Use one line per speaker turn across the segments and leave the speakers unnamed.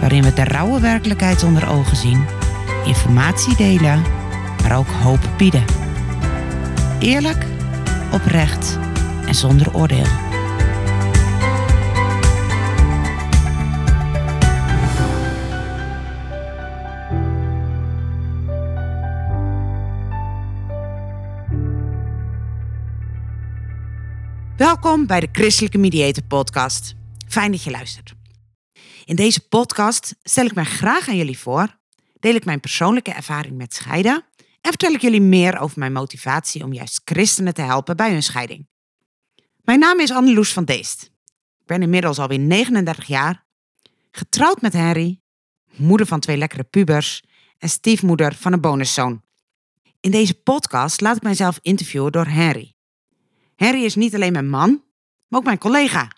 waarin we de rauwe werkelijkheid onder ogen zien, informatie delen, maar ook hoop bieden. Eerlijk, oprecht en zonder oordeel. Welkom bij de Christelijke Mediator Podcast. Fijn dat je luistert. In deze podcast stel ik mij graag aan jullie voor, deel ik mijn persoonlijke ervaring met scheiden en vertel ik jullie meer over mijn motivatie om juist christenen te helpen bij hun scheiding. Mijn naam is Anneloes van Deest. Ik ben inmiddels alweer 39 jaar, getrouwd met Henry, moeder van twee lekkere pubers en stiefmoeder van een bonuszoon. In deze podcast laat ik mijzelf interviewen door Henry. Henry is niet alleen mijn man, maar ook mijn collega.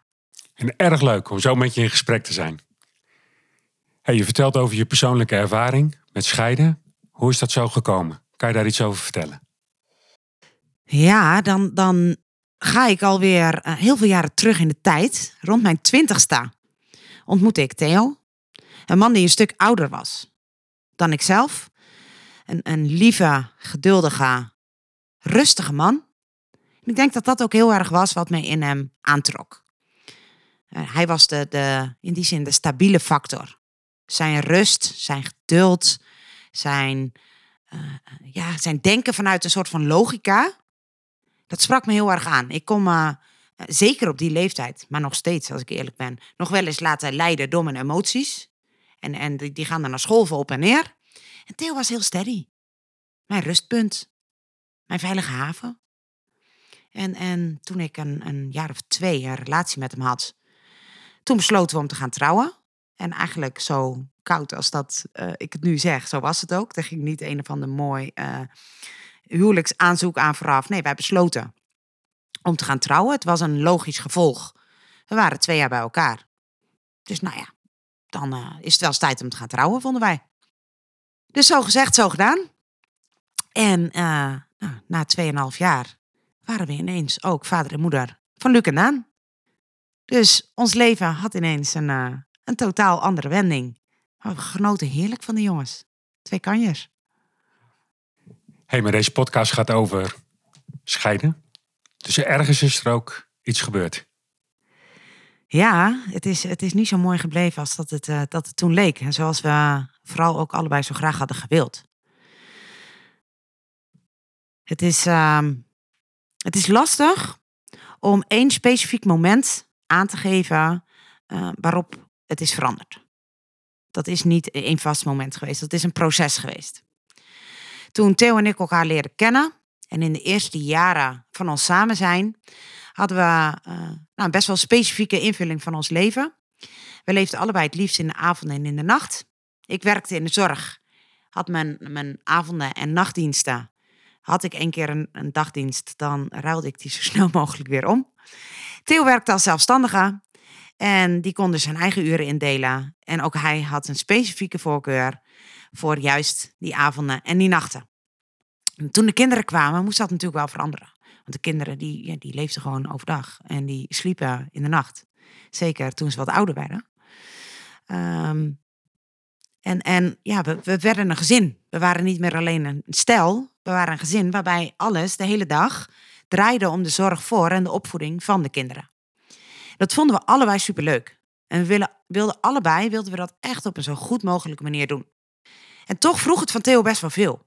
En erg leuk om zo met je in gesprek te zijn. Hey, je vertelt over je persoonlijke ervaring met scheiden. Hoe is dat zo gekomen? Kan je daar iets over vertellen?
Ja, dan, dan ga ik alweer uh, heel veel jaren terug in de tijd. Rond mijn twintigste ontmoette ik Theo. Een man die een stuk ouder was dan ikzelf. Een, een lieve, geduldige, rustige man. Ik denk dat dat ook heel erg was wat mij in hem aantrok. Uh, hij was de, de, in die zin de stabiele factor zijn rust, zijn geduld, zijn, uh, ja, zijn denken vanuit een soort van logica. Dat sprak me heel erg aan. Ik kom uh, zeker op die leeftijd, maar nog steeds, als ik eerlijk ben, nog wel eens laten leiden door mijn emoties. En, en die, gaan dan naar school vol op en neer. En Theo was heel steady. Mijn rustpunt. Mijn veilige haven. En, en toen ik een, een jaar of twee een relatie met hem had, toen besloten we om te gaan trouwen. En eigenlijk zo koud als dat uh, ik het nu zeg, zo was het ook. Er ging niet een of ander mooi uh, huwelijksaanzoek aan vooraf. Nee, wij besloten om te gaan trouwen. Het was een logisch gevolg. We waren twee jaar bij elkaar. Dus nou ja, dan uh, is het wel eens tijd om te gaan trouwen, vonden wij. Dus zo gezegd, zo gedaan. En nou, na 2,5 jaar waren we ineens ook vader en moeder van Luc en Daan. Dus ons leven had ineens een, een totaal andere wending. Maar we genoten heerlijk van de jongens. Twee kanjers.
hey, maar deze podcast gaat over scheiden. Dus ergens is er ook iets gebeurd.
Ja, het is, het is niet zo mooi gebleven als dat het, uh, dat het toen leek. En zoals we vooral ook allebei zo graag hadden gewild. Het is, uh, het is lastig om één specifiek moment aan te geven uh, waarop het is veranderd. Dat is niet één vast moment geweest, dat is een proces geweest. Toen Theo en ik elkaar leren kennen en in de eerste jaren van ons samen zijn, hadden we uh, nou, best wel specifieke invulling van ons leven. We leefden allebei het liefst in de avond en in de nacht. Ik werkte in de zorg, had mijn, mijn avonden en nachtdiensten. Had ik één keer een, een dagdienst, dan ruilde ik die zo snel mogelijk weer om. Theo werkte als zelfstandige en die kon dus zijn eigen uren indelen. En ook hij had een specifieke voorkeur voor juist die avonden en die nachten. En toen de kinderen kwamen, moest dat natuurlijk wel veranderen. Want de kinderen die, ja, die leefden gewoon overdag en die sliepen in de nacht. Zeker toen ze wat ouder werden. Um, en, en ja, we, we werden een gezin. We waren niet meer alleen een stel. We waren een gezin waarbij alles de hele dag draaide om de zorg voor en de opvoeding van de kinderen. Dat vonden we allebei superleuk. En we wilden, wilden allebei wilden we dat echt op een zo goed mogelijke manier doen. En toch vroeg het van Theo best wel veel.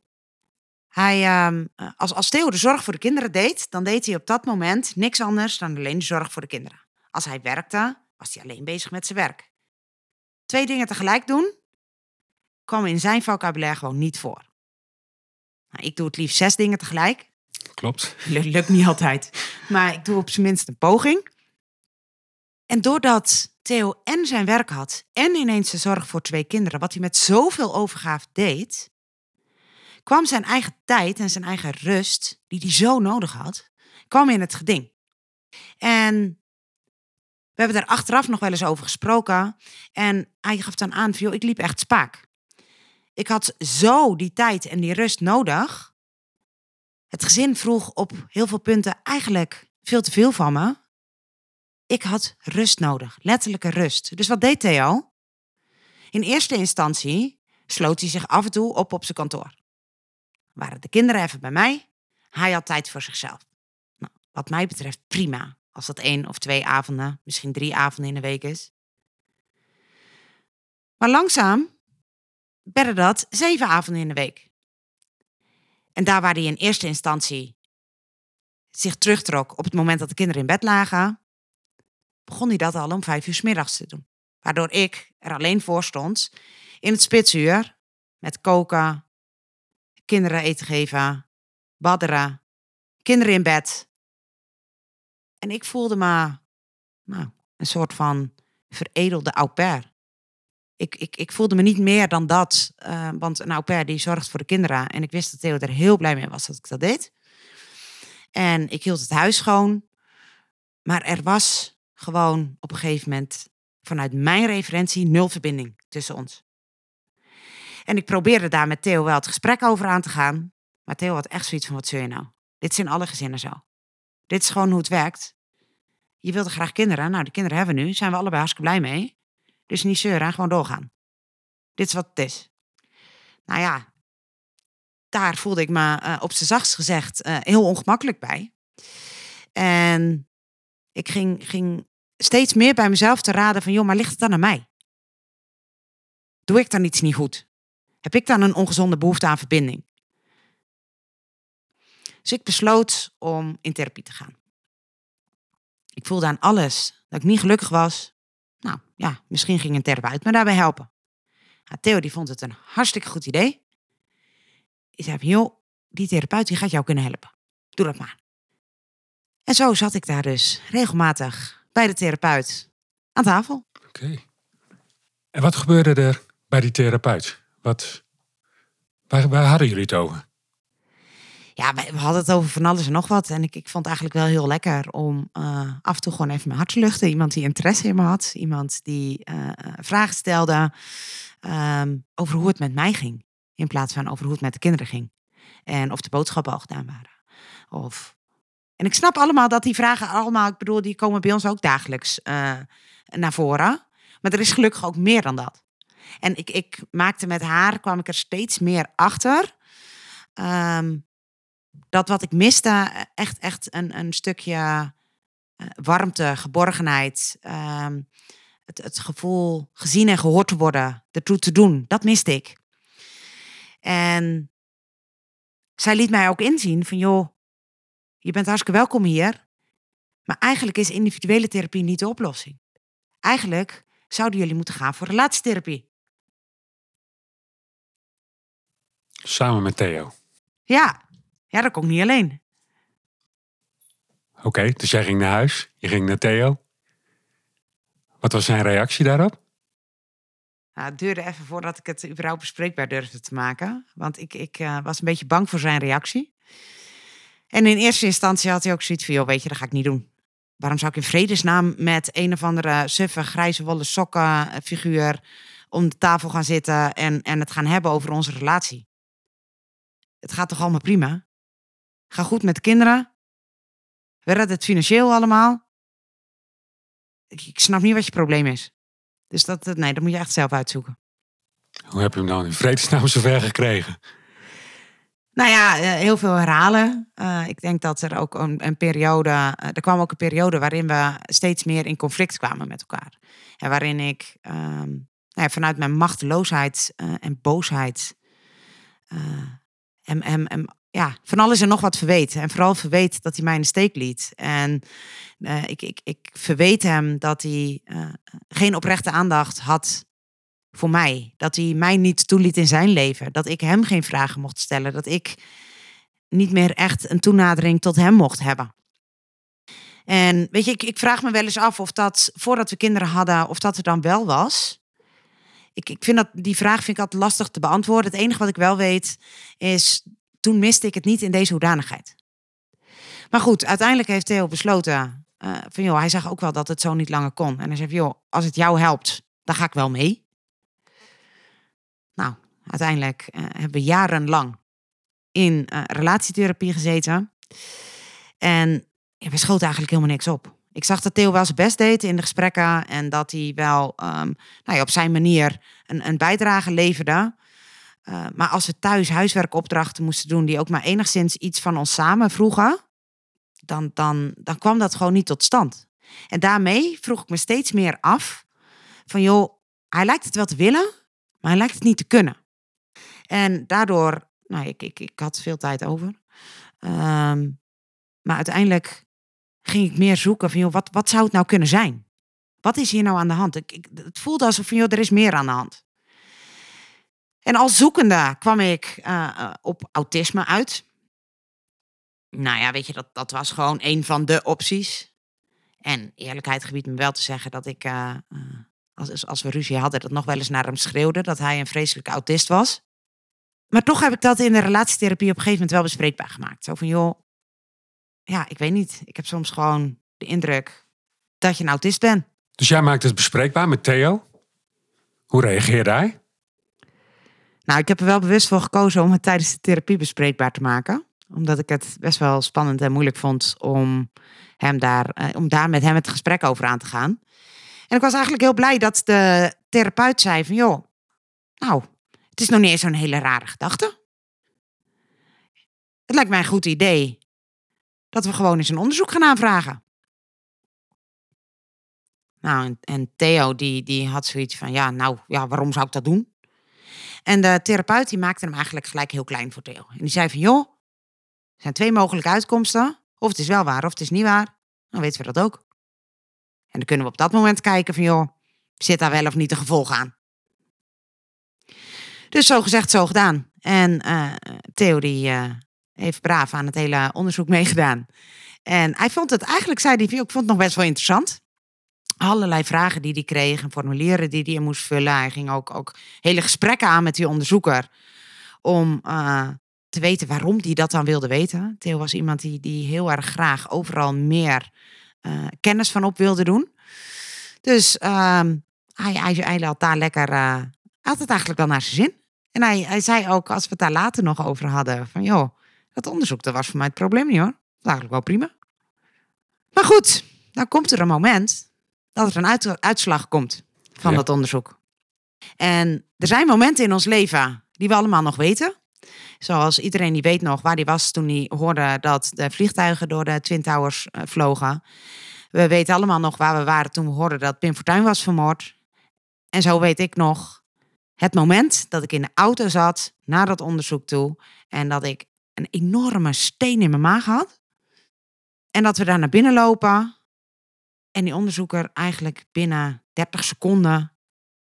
Hij, uh, als, als Theo de zorg voor de kinderen deed, dan deed hij op dat moment niks anders dan alleen de zorg voor de kinderen. Als hij werkte, was hij alleen bezig met zijn werk. Twee dingen tegelijk doen, kwam in zijn vocabulaire gewoon niet voor. Nou, ik doe het liefst zes dingen tegelijk.
Klopt.
Lukt niet altijd. Maar ik doe op zijn minst een poging. En doordat Theo en zijn werk had en ineens de zorg voor twee kinderen, wat hij met zoveel overgave deed, kwam zijn eigen tijd en zijn eigen rust, die hij zo nodig had, kwam in het geding. En we hebben daar achteraf nog wel eens over gesproken. En hij gaf dan aan, joh, ik liep echt spaak. Ik had zo die tijd en die rust nodig. Het gezin vroeg op heel veel punten eigenlijk veel te veel van me. Ik had rust nodig, letterlijke rust. Dus wat deed Theo? In eerste instantie sloot hij zich af en toe op op zijn kantoor. Waren de kinderen even bij mij? Hij had tijd voor zichzelf. Nou, wat mij betreft prima, als dat één of twee avonden, misschien drie avonden in de week is. Maar langzaam werden dat zeven avonden in de week. En daar waar hij in eerste instantie zich terugtrok op het moment dat de kinderen in bed lagen, begon hij dat al om vijf uur s middags te doen. Waardoor ik er alleen voor stond in het spitsuur met koken, kinderen eten geven, badderen, kinderen in bed. En ik voelde me nou, een soort van veredelde au pair. Ik, ik, ik voelde me niet meer dan dat, uh, want een au pair die zorgt voor de kinderen. En ik wist dat Theo er heel blij mee was dat ik dat deed. En ik hield het huis schoon. Maar er was gewoon op een gegeven moment vanuit mijn referentie nul verbinding tussen ons. En ik probeerde daar met Theo wel het gesprek over aan te gaan. Maar Theo had echt zoiets van, wat zul je nou? Dit in alle gezinnen zo. Dit is gewoon hoe het werkt. Je wilde graag kinderen. Nou, de kinderen hebben we nu. Zijn we allebei hartstikke blij mee. Dus niet zeuren, gewoon doorgaan. Dit is wat het is. Nou ja, daar voelde ik me uh, op zijn zachtst gezegd uh, heel ongemakkelijk bij. En ik ging, ging steeds meer bij mezelf te raden van, joh, maar ligt het dan aan mij? Doe ik dan iets niet goed? Heb ik dan een ongezonde behoefte aan verbinding? Dus ik besloot om in therapie te gaan. Ik voelde aan alles dat ik niet gelukkig was. Nou ja, misschien ging een therapeut me daarbij helpen. Nou, Theo die vond het een hartstikke goed idee. Ik zei, joh, die therapeut die gaat jou kunnen helpen. Doe dat maar. En zo zat ik daar dus regelmatig bij de therapeut aan tafel.
Oké. En wat gebeurde er bij die therapeut? Wat, waar, waar hadden jullie het over?
Ja, we hadden het over van alles en nog wat. En ik, ik vond het eigenlijk wel heel lekker om uh, af en toe gewoon even mijn hart te luchten. Iemand die interesse in me had. Iemand die uh, vragen stelde um, over hoe het met mij ging. In plaats van over hoe het met de kinderen ging. En of de boodschappen al gedaan waren. Of... En ik snap allemaal dat die vragen allemaal, ik bedoel, die komen bij ons ook dagelijks uh, naar voren. Maar er is gelukkig ook meer dan dat. En ik, ik maakte met haar, kwam ik er steeds meer achter. Um, dat wat ik miste, echt, echt een, een stukje uh, warmte, geborgenheid. Um, het, het gevoel gezien en gehoord te worden, ertoe te doen, dat miste ik. En zij liet mij ook inzien van, joh, je bent hartstikke welkom hier. Maar eigenlijk is individuele therapie niet de oplossing. Eigenlijk zouden jullie moeten gaan voor relatietherapie.
Samen met Theo?
Ja, ja dat kon ik niet alleen.
Oké, okay, dus jij ging naar huis, je ging naar Theo. Wat was zijn reactie daarop?
Nou, het duurde even voordat ik het überhaupt bespreekbaar durfde te maken. Want ik, ik uh, was een beetje bang voor zijn reactie. En in eerste instantie had hij ook zoiets van, joh, weet je, dat ga ik niet doen. Waarom zou ik in vredesnaam met een of andere suffe, grijze wollen sokken eh, figuur om de tafel gaan zitten en, en het gaan hebben over onze relatie? Het gaat toch allemaal prima? Ga goed met de kinderen? We redden het financieel allemaal? Ik, snap niet wat je probleem is. Dus dat, nee, dat moet je echt zelf uitzoeken.
Hoe heb je hem dan in vredesnaam zover gekregen?
Nou ja, eh, heel veel herhalen. Uh, ik denk dat er ook een, een periode, uh, er kwam ook een periode waarin we steeds meer in conflict kwamen met elkaar. En waarin ik um, nou ja, vanuit mijn machteloosheid en boosheid hem, hem, hem ja, van alles en nog wat verweet. En vooral verweet dat hij mij in de steek liet. En ik, ik, ik verweet hem dat hij geen oprechte aandacht had voor mij. Dat hij mij niet toeliet in zijn leven. Dat ik hem geen vragen mocht stellen. Dat ik niet meer echt een toenadering tot hem mocht hebben. En weet je, ik, ik vraag me wel eens af of dat voordat we kinderen hadden, of dat er dan wel was. Ik, ik vind dat die vraag vind ik altijd lastig te beantwoorden. Het enige wat ik wel weet is, toen miste ik het niet in deze hoedanigheid. Maar goed, uiteindelijk heeft Theo besloten uh, van joh, hij zag ook wel dat het zo niet langer kon. En hij zei joh, als het jou helpt, dan ga ik wel mee. Uiteindelijk uh, hebben we jarenlang in uh, relatietherapie gezeten. En ja, we eigenlijk helemaal niks op. Ik zag dat Theo wel zijn best deed in de gesprekken en dat hij wel um, nou ja, op zijn manier een, een bijdrage leverde. Uh, maar als we thuis huiswerkopdrachten moesten doen die ook maar enigszins iets van ons samen vroegen, dan, dan, dan kwam dat gewoon niet tot stand. En daarmee vroeg ik me steeds meer af van joh, hij lijkt het wel te willen, maar hij lijkt het niet te kunnen. En daardoor, nou, ik, ik, ik had veel tijd over. Um, maar uiteindelijk ging ik meer zoeken van, joh, wat, wat zou het nou kunnen zijn? Wat is hier nou aan de hand? Ik, het voelde alsof joh, er is meer aan de hand. En als zoekende kwam ik uh, op autisme uit. Nou ja, weet je, dat, dat was gewoon een van de opties. En eerlijkheid gebied me wel te zeggen dat ik, uh, als, als we ruzie hadden, dat nog wel eens naar hem schreeuwde dat hij een vreselijke autist was. Maar toch heb ik dat in de relatietherapie op een gegeven moment wel bespreekbaar gemaakt. Zo van, joh, ja, ik weet niet. Ik heb soms gewoon de indruk dat je een autist bent.
Dus jij maakt het bespreekbaar met Theo? Hoe reageerde hij?
Nou, ik heb er wel bewust voor gekozen om het tijdens de therapie bespreekbaar te maken. Omdat ik het best wel spannend en moeilijk vond om, hem daar, eh, om daar met hem het gesprek over aan te gaan. En ik was eigenlijk heel blij dat de therapeut zei van joh, nou, het is nog niet eens zo'n hele rare gedachte. Het lijkt mij een goed idee dat we gewoon eens een onderzoek gaan aanvragen. Nou, en, Theo die, die had zoiets van, ja, nou, ja, waarom zou ik dat doen? En de therapeut die maakte hem eigenlijk gelijk heel klein voor Theo. En die zei van, joh, er zijn twee mogelijke uitkomsten. Of het is wel waar, of het is niet waar. Dan weten we dat ook. En dan kunnen we op dat moment kijken van, joh, zit daar wel of niet een gevolg aan? Dus zo gezegd, zo gedaan. En uh, Theo die, uh, heeft braaf aan het hele onderzoek meegedaan. En hij vond het eigenlijk, zei hij, ik vond het nog best wel interessant. Allerlei vragen die hij kreeg en formulieren die hij moest vullen. Hij ging ook, ook hele gesprekken aan met die onderzoeker om uh, te weten waarom hij dat dan wilde weten. Theo was iemand die, die heel erg graag overal meer kennis van op wilde doen. Dus uh, hij, hij, hij had daar lekker, had het eigenlijk wel naar zijn zin. En hij, hij zei ook, als we het daar later nog over hadden, van joh, dat onderzoek, dat was voor mij het probleem niet hoor. Dat was eigenlijk wel prima. Maar goed, dan komt er een moment dat er een uitslag komt van ja. dat onderzoek. En er zijn momenten in ons leven die we allemaal nog weten. Zoals iedereen die weet nog waar die was toen hij hoorde dat de vliegtuigen door de Twin Towers uh, vlogen. We weten allemaal nog waar we waren toen we hoorden dat Pim Fortuyn was vermoord. En zo weet ik nog het moment dat ik in de auto zat naar dat onderzoek toe en dat ik een enorme steen in mijn maag had. En dat we daar naar binnen lopen. En die onderzoeker eigenlijk binnen 30 seconden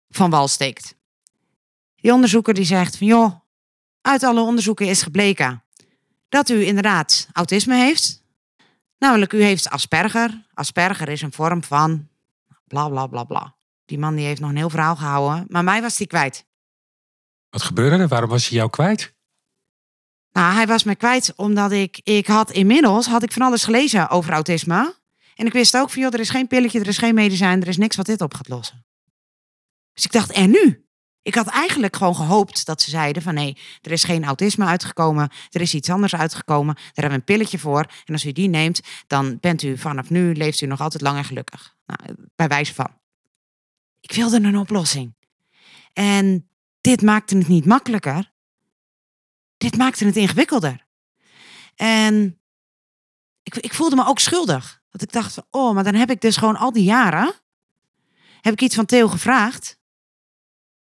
van wal steekt. Die onderzoeker die zegt van joh, uit alle onderzoeken is gebleken dat u inderdaad autisme heeft. Namelijk, u heeft Asperger. Asperger is een vorm van bla bla bla bla. Die man die heeft nog een heel verhaal gehouden, maar mij was hij kwijt.
Wat gebeurde er? Waarom was hij jou kwijt?
Nou, hij was me kwijt omdat ik, ik had inmiddels had ik van alles gelezen over autisme. En ik wist ook van, joh, er is geen pilletje, er is geen medicijn, er is niks wat dit op gaat lossen. Dus ik dacht, en nu? Ik had eigenlijk gewoon gehoopt dat ze zeiden van nee, er is geen autisme uitgekomen, er is iets anders uitgekomen, daar hebben we een pilletje voor. En als u die neemt, dan bent u vanaf nu, leeft u nog altijd lang en gelukkig. Nou, bij wijze van. Ik wilde een oplossing. En dit maakte het niet makkelijker, dit maakte het ingewikkelder. En ik, ik voelde me ook schuldig. Dat ik dacht, oh, maar dan heb ik dus gewoon al die jaren, heb ik iets van Theo gevraagd,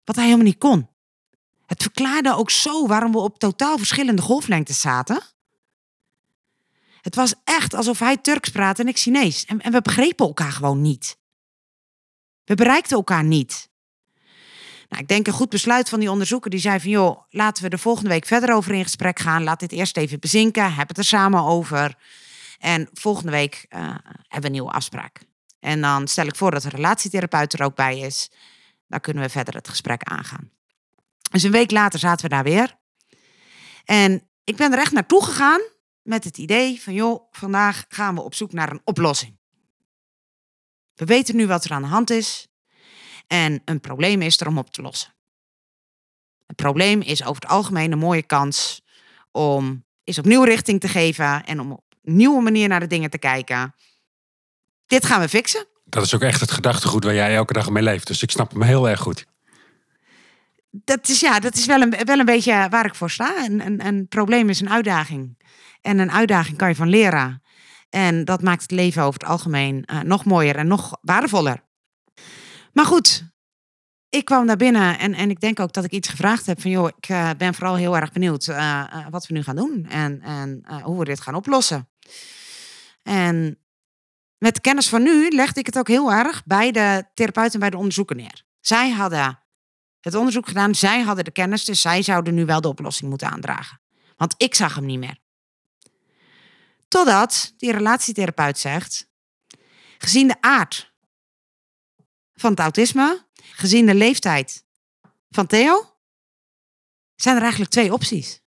wat hij helemaal niet kon. Het verklaarde ook zo waarom we op totaal verschillende golflengtes zaten. Het was echt alsof hij Turks praatte en ik Chinees. En, en we begrepen elkaar gewoon niet. We bereikten elkaar niet. Nou, ik denk een goed besluit van die onderzoeker. Die zei van, joh, laten we er volgende week verder over in gesprek gaan. Laat dit eerst even bezinken. Heb het er samen over. En volgende week eh, hebben we een nieuwe afspraak. En dan stel ik voor dat de relatietherapeut er ook bij is. Dan kunnen we verder het gesprek aangaan. Dus een week later zaten we daar weer. En ik ben er echt naartoe gegaan met het idee van, joh, vandaag gaan we op zoek naar een oplossing. We weten nu wat er aan de hand is. En een probleem is er om op te lossen. Het probleem is over het algemeen een mooie kans om is opnieuw richting te geven en om op een nieuwe manier naar de dingen te kijken. Dit gaan we fixen.
Dat is ook echt het gedachtegoed waar jij elke dag mee leeft. Dus ik snap hem heel erg goed.
Dat is, ja, dat is wel, een, wel een beetje waar ik voor sta. Een, een, een probleem is een uitdaging. En een uitdaging kan je van leren. En dat maakt het leven over het algemeen uh, nog mooier en nog waardevoller. Maar goed, ik kwam naar binnen en, en ik denk ook dat ik iets gevraagd heb van joh, ik uh, ben vooral heel erg benieuwd uh, wat we nu gaan doen en, en hoe we dit gaan oplossen. En met kennis van nu legde ik het ook heel erg bij de therapeuten en bij de onderzoeker neer. Zij hadden het onderzoek gedaan, zij hadden de kennis, dus zij zouden nu wel de oplossing moeten aandragen. Want ik zag hem niet meer. Totdat die relatietherapeut zegt, gezien de aard van het autisme, gezien de leeftijd van Theo, zijn er eigenlijk twee opties.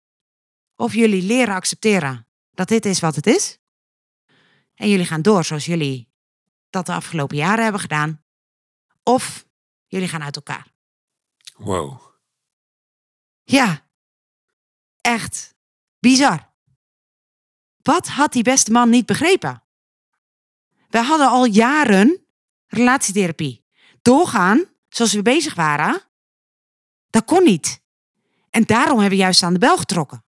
Of jullie leren accepteren dat dit is wat het is, en jullie gaan door zoals jullie dat de afgelopen jaren hebben gedaan, of jullie gaan uit elkaar.
Wow.
Ja, echt bizar. Wat had die beste man niet begrepen? We hadden al jaren relatietherapie. Doorgaan zoals we bezig waren, dat kon niet. En daarom hebben we juist aan de bel getrokken.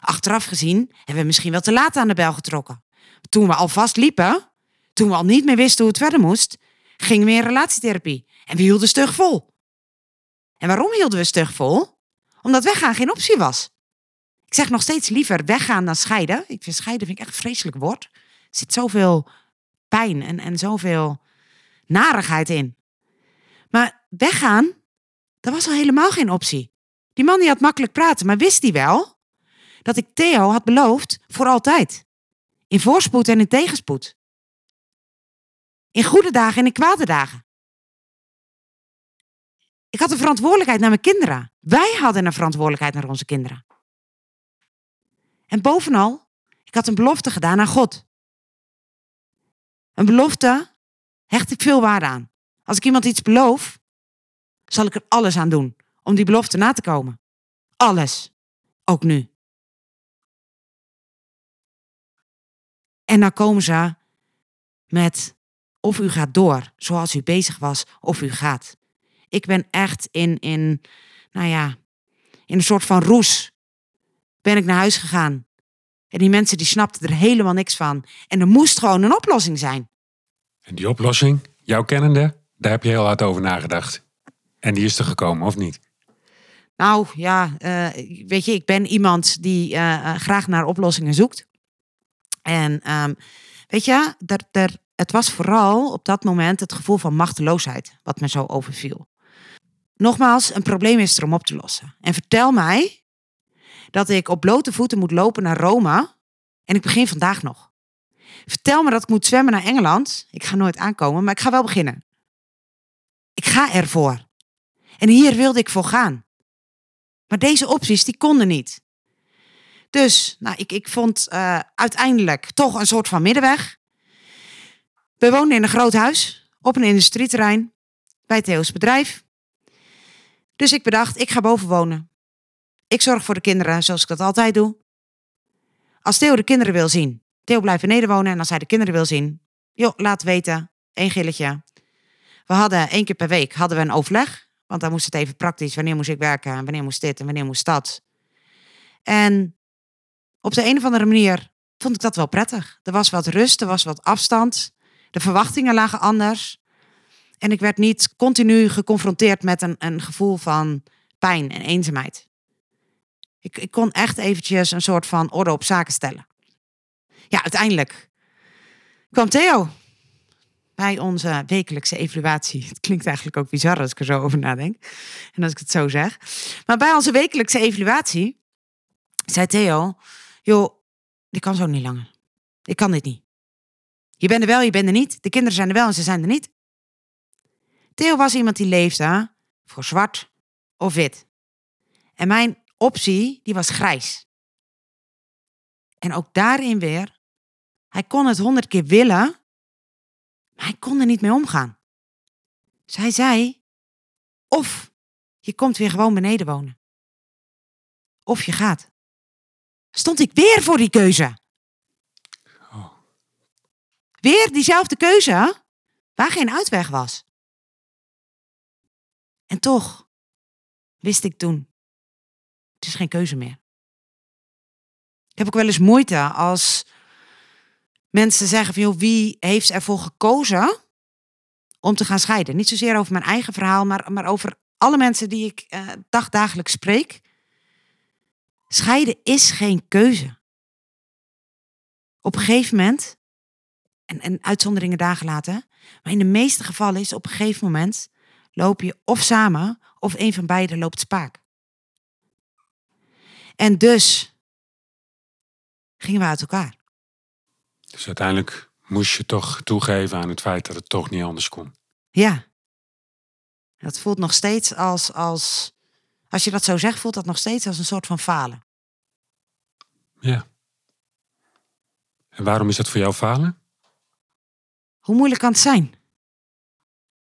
Achteraf gezien hebben we misschien wel te laat aan de bel getrokken. Toen we alvast liepen, toen we al niet meer wisten hoe het verder moest, gingen we in relatietherapie. En we hielden stug vol. En waarom hielden we stug vol? Omdat weggaan geen optie was. Ik zeg nog steeds liever weggaan dan scheiden. Ik vind scheiden vind ik echt een vreselijk woord. Er zit zoveel pijn en, en zoveel narigheid in. Maar weggaan, dat was al helemaal geen optie. Die man die had makkelijk praten, maar wist hij wel dat ik Theo had beloofd voor altijd. In voorspoed en in tegenspoed. In goede dagen en in kwade dagen. Ik had een verantwoordelijkheid naar mijn kinderen. Wij hadden een verantwoordelijkheid naar onze kinderen. En bovenal, ik had een belofte gedaan aan God. Een belofte hecht ik veel waarde aan. Als ik iemand iets beloof, zal ik er alles aan doen om die belofte na te komen. Alles. Ook nu. En dan komen ze met of u gaat door zoals u bezig was, of u gaat. Ik ben echt in, in, nou ja, in een soort van roes ben ik naar huis gegaan. En die mensen die snapten er helemaal niks van. En er moest gewoon een oplossing zijn.
En die oplossing, jouw kennende, daar heb je heel hard over nagedacht. En die is er gekomen, of niet?
Nou ja, uh, weet je, ik ben iemand die uh, graag naar oplossingen zoekt. En um, weet je, er, er, het was vooral op dat moment het gevoel van machteloosheid wat me zo overviel. Nogmaals, een probleem is er om op te lossen. En vertel mij dat ik op blote voeten moet lopen naar Rome en ik begin vandaag nog. Vertel me dat ik moet zwemmen naar Engeland. Ik ga nooit aankomen, maar ik ga wel beginnen. Ik ga ervoor. En hier wilde ik voor gaan. Maar deze opties, die konden niet. Dus nou, ik, ik vond uh, uiteindelijk toch een soort van middenweg. We woonden in een groot huis op een industrieterrein bij Theo's bedrijf. Dus ik bedacht, ik ga boven wonen. Ik zorg voor de kinderen zoals ik dat altijd doe. Als Theo de kinderen wil zien, Theo blijft beneden wonen en als hij de kinderen wil zien, joh, laat weten, één gilletje. We hadden één keer per week hadden we een overleg, want dan moest het even praktisch. Wanneer moest ik werken, en wanneer moest dit en wanneer moest dat. En op de een of andere manier vond ik dat wel prettig. Er was wat rust, er was wat afstand. De verwachtingen lagen anders. En ik werd niet continu geconfronteerd met een, een gevoel van pijn en eenzaamheid. Ik, ik kon echt eventjes een soort van orde op zaken stellen. Ja, uiteindelijk kwam Theo bij onze wekelijkse evaluatie. Het klinkt eigenlijk ook bizar als ik er zo over nadenk. En als ik het zo zeg. Maar bij onze wekelijkse evaluatie zei Theo: Joh, die kan zo niet langer. Ik kan dit niet. Je bent er wel, je bent er niet. De kinderen zijn er wel en ze zijn er niet. Theo was iemand die leefde voor zwart of wit. En mijn optie, die was grijs. En ook daarin weer, hij kon het honderd keer willen, maar hij kon er niet mee omgaan. Dus hij zei, of je komt weer gewoon beneden wonen. Of je gaat. Stond ik weer voor die keuze.
Oh.
Weer diezelfde keuze, waar geen uitweg was. En toch wist ik toen, het is geen keuze meer. Ik heb ook wel eens moeite als mensen zeggen van, joh, wie heeft ervoor gekozen om te gaan scheiden? Niet zozeer over mijn eigen verhaal, maar, maar over alle mensen die ik uh, dagdagelijks spreek. Scheiden is geen keuze. Op een gegeven moment, en, en uitzonderingen daar gelaten, maar in de meeste gevallen is op een gegeven moment loop je of samen of een van beiden loopt spaak. En dus gingen we uit elkaar.
Dus uiteindelijk moest je toch toegeven aan het feit dat het toch niet anders kon.
Ja. Dat voelt nog steeds als, als, als je dat zo zegt, voelt dat nog steeds als een soort van falen.
Ja. En waarom is dat voor jou falen?
Hoe moeilijk kan het zijn?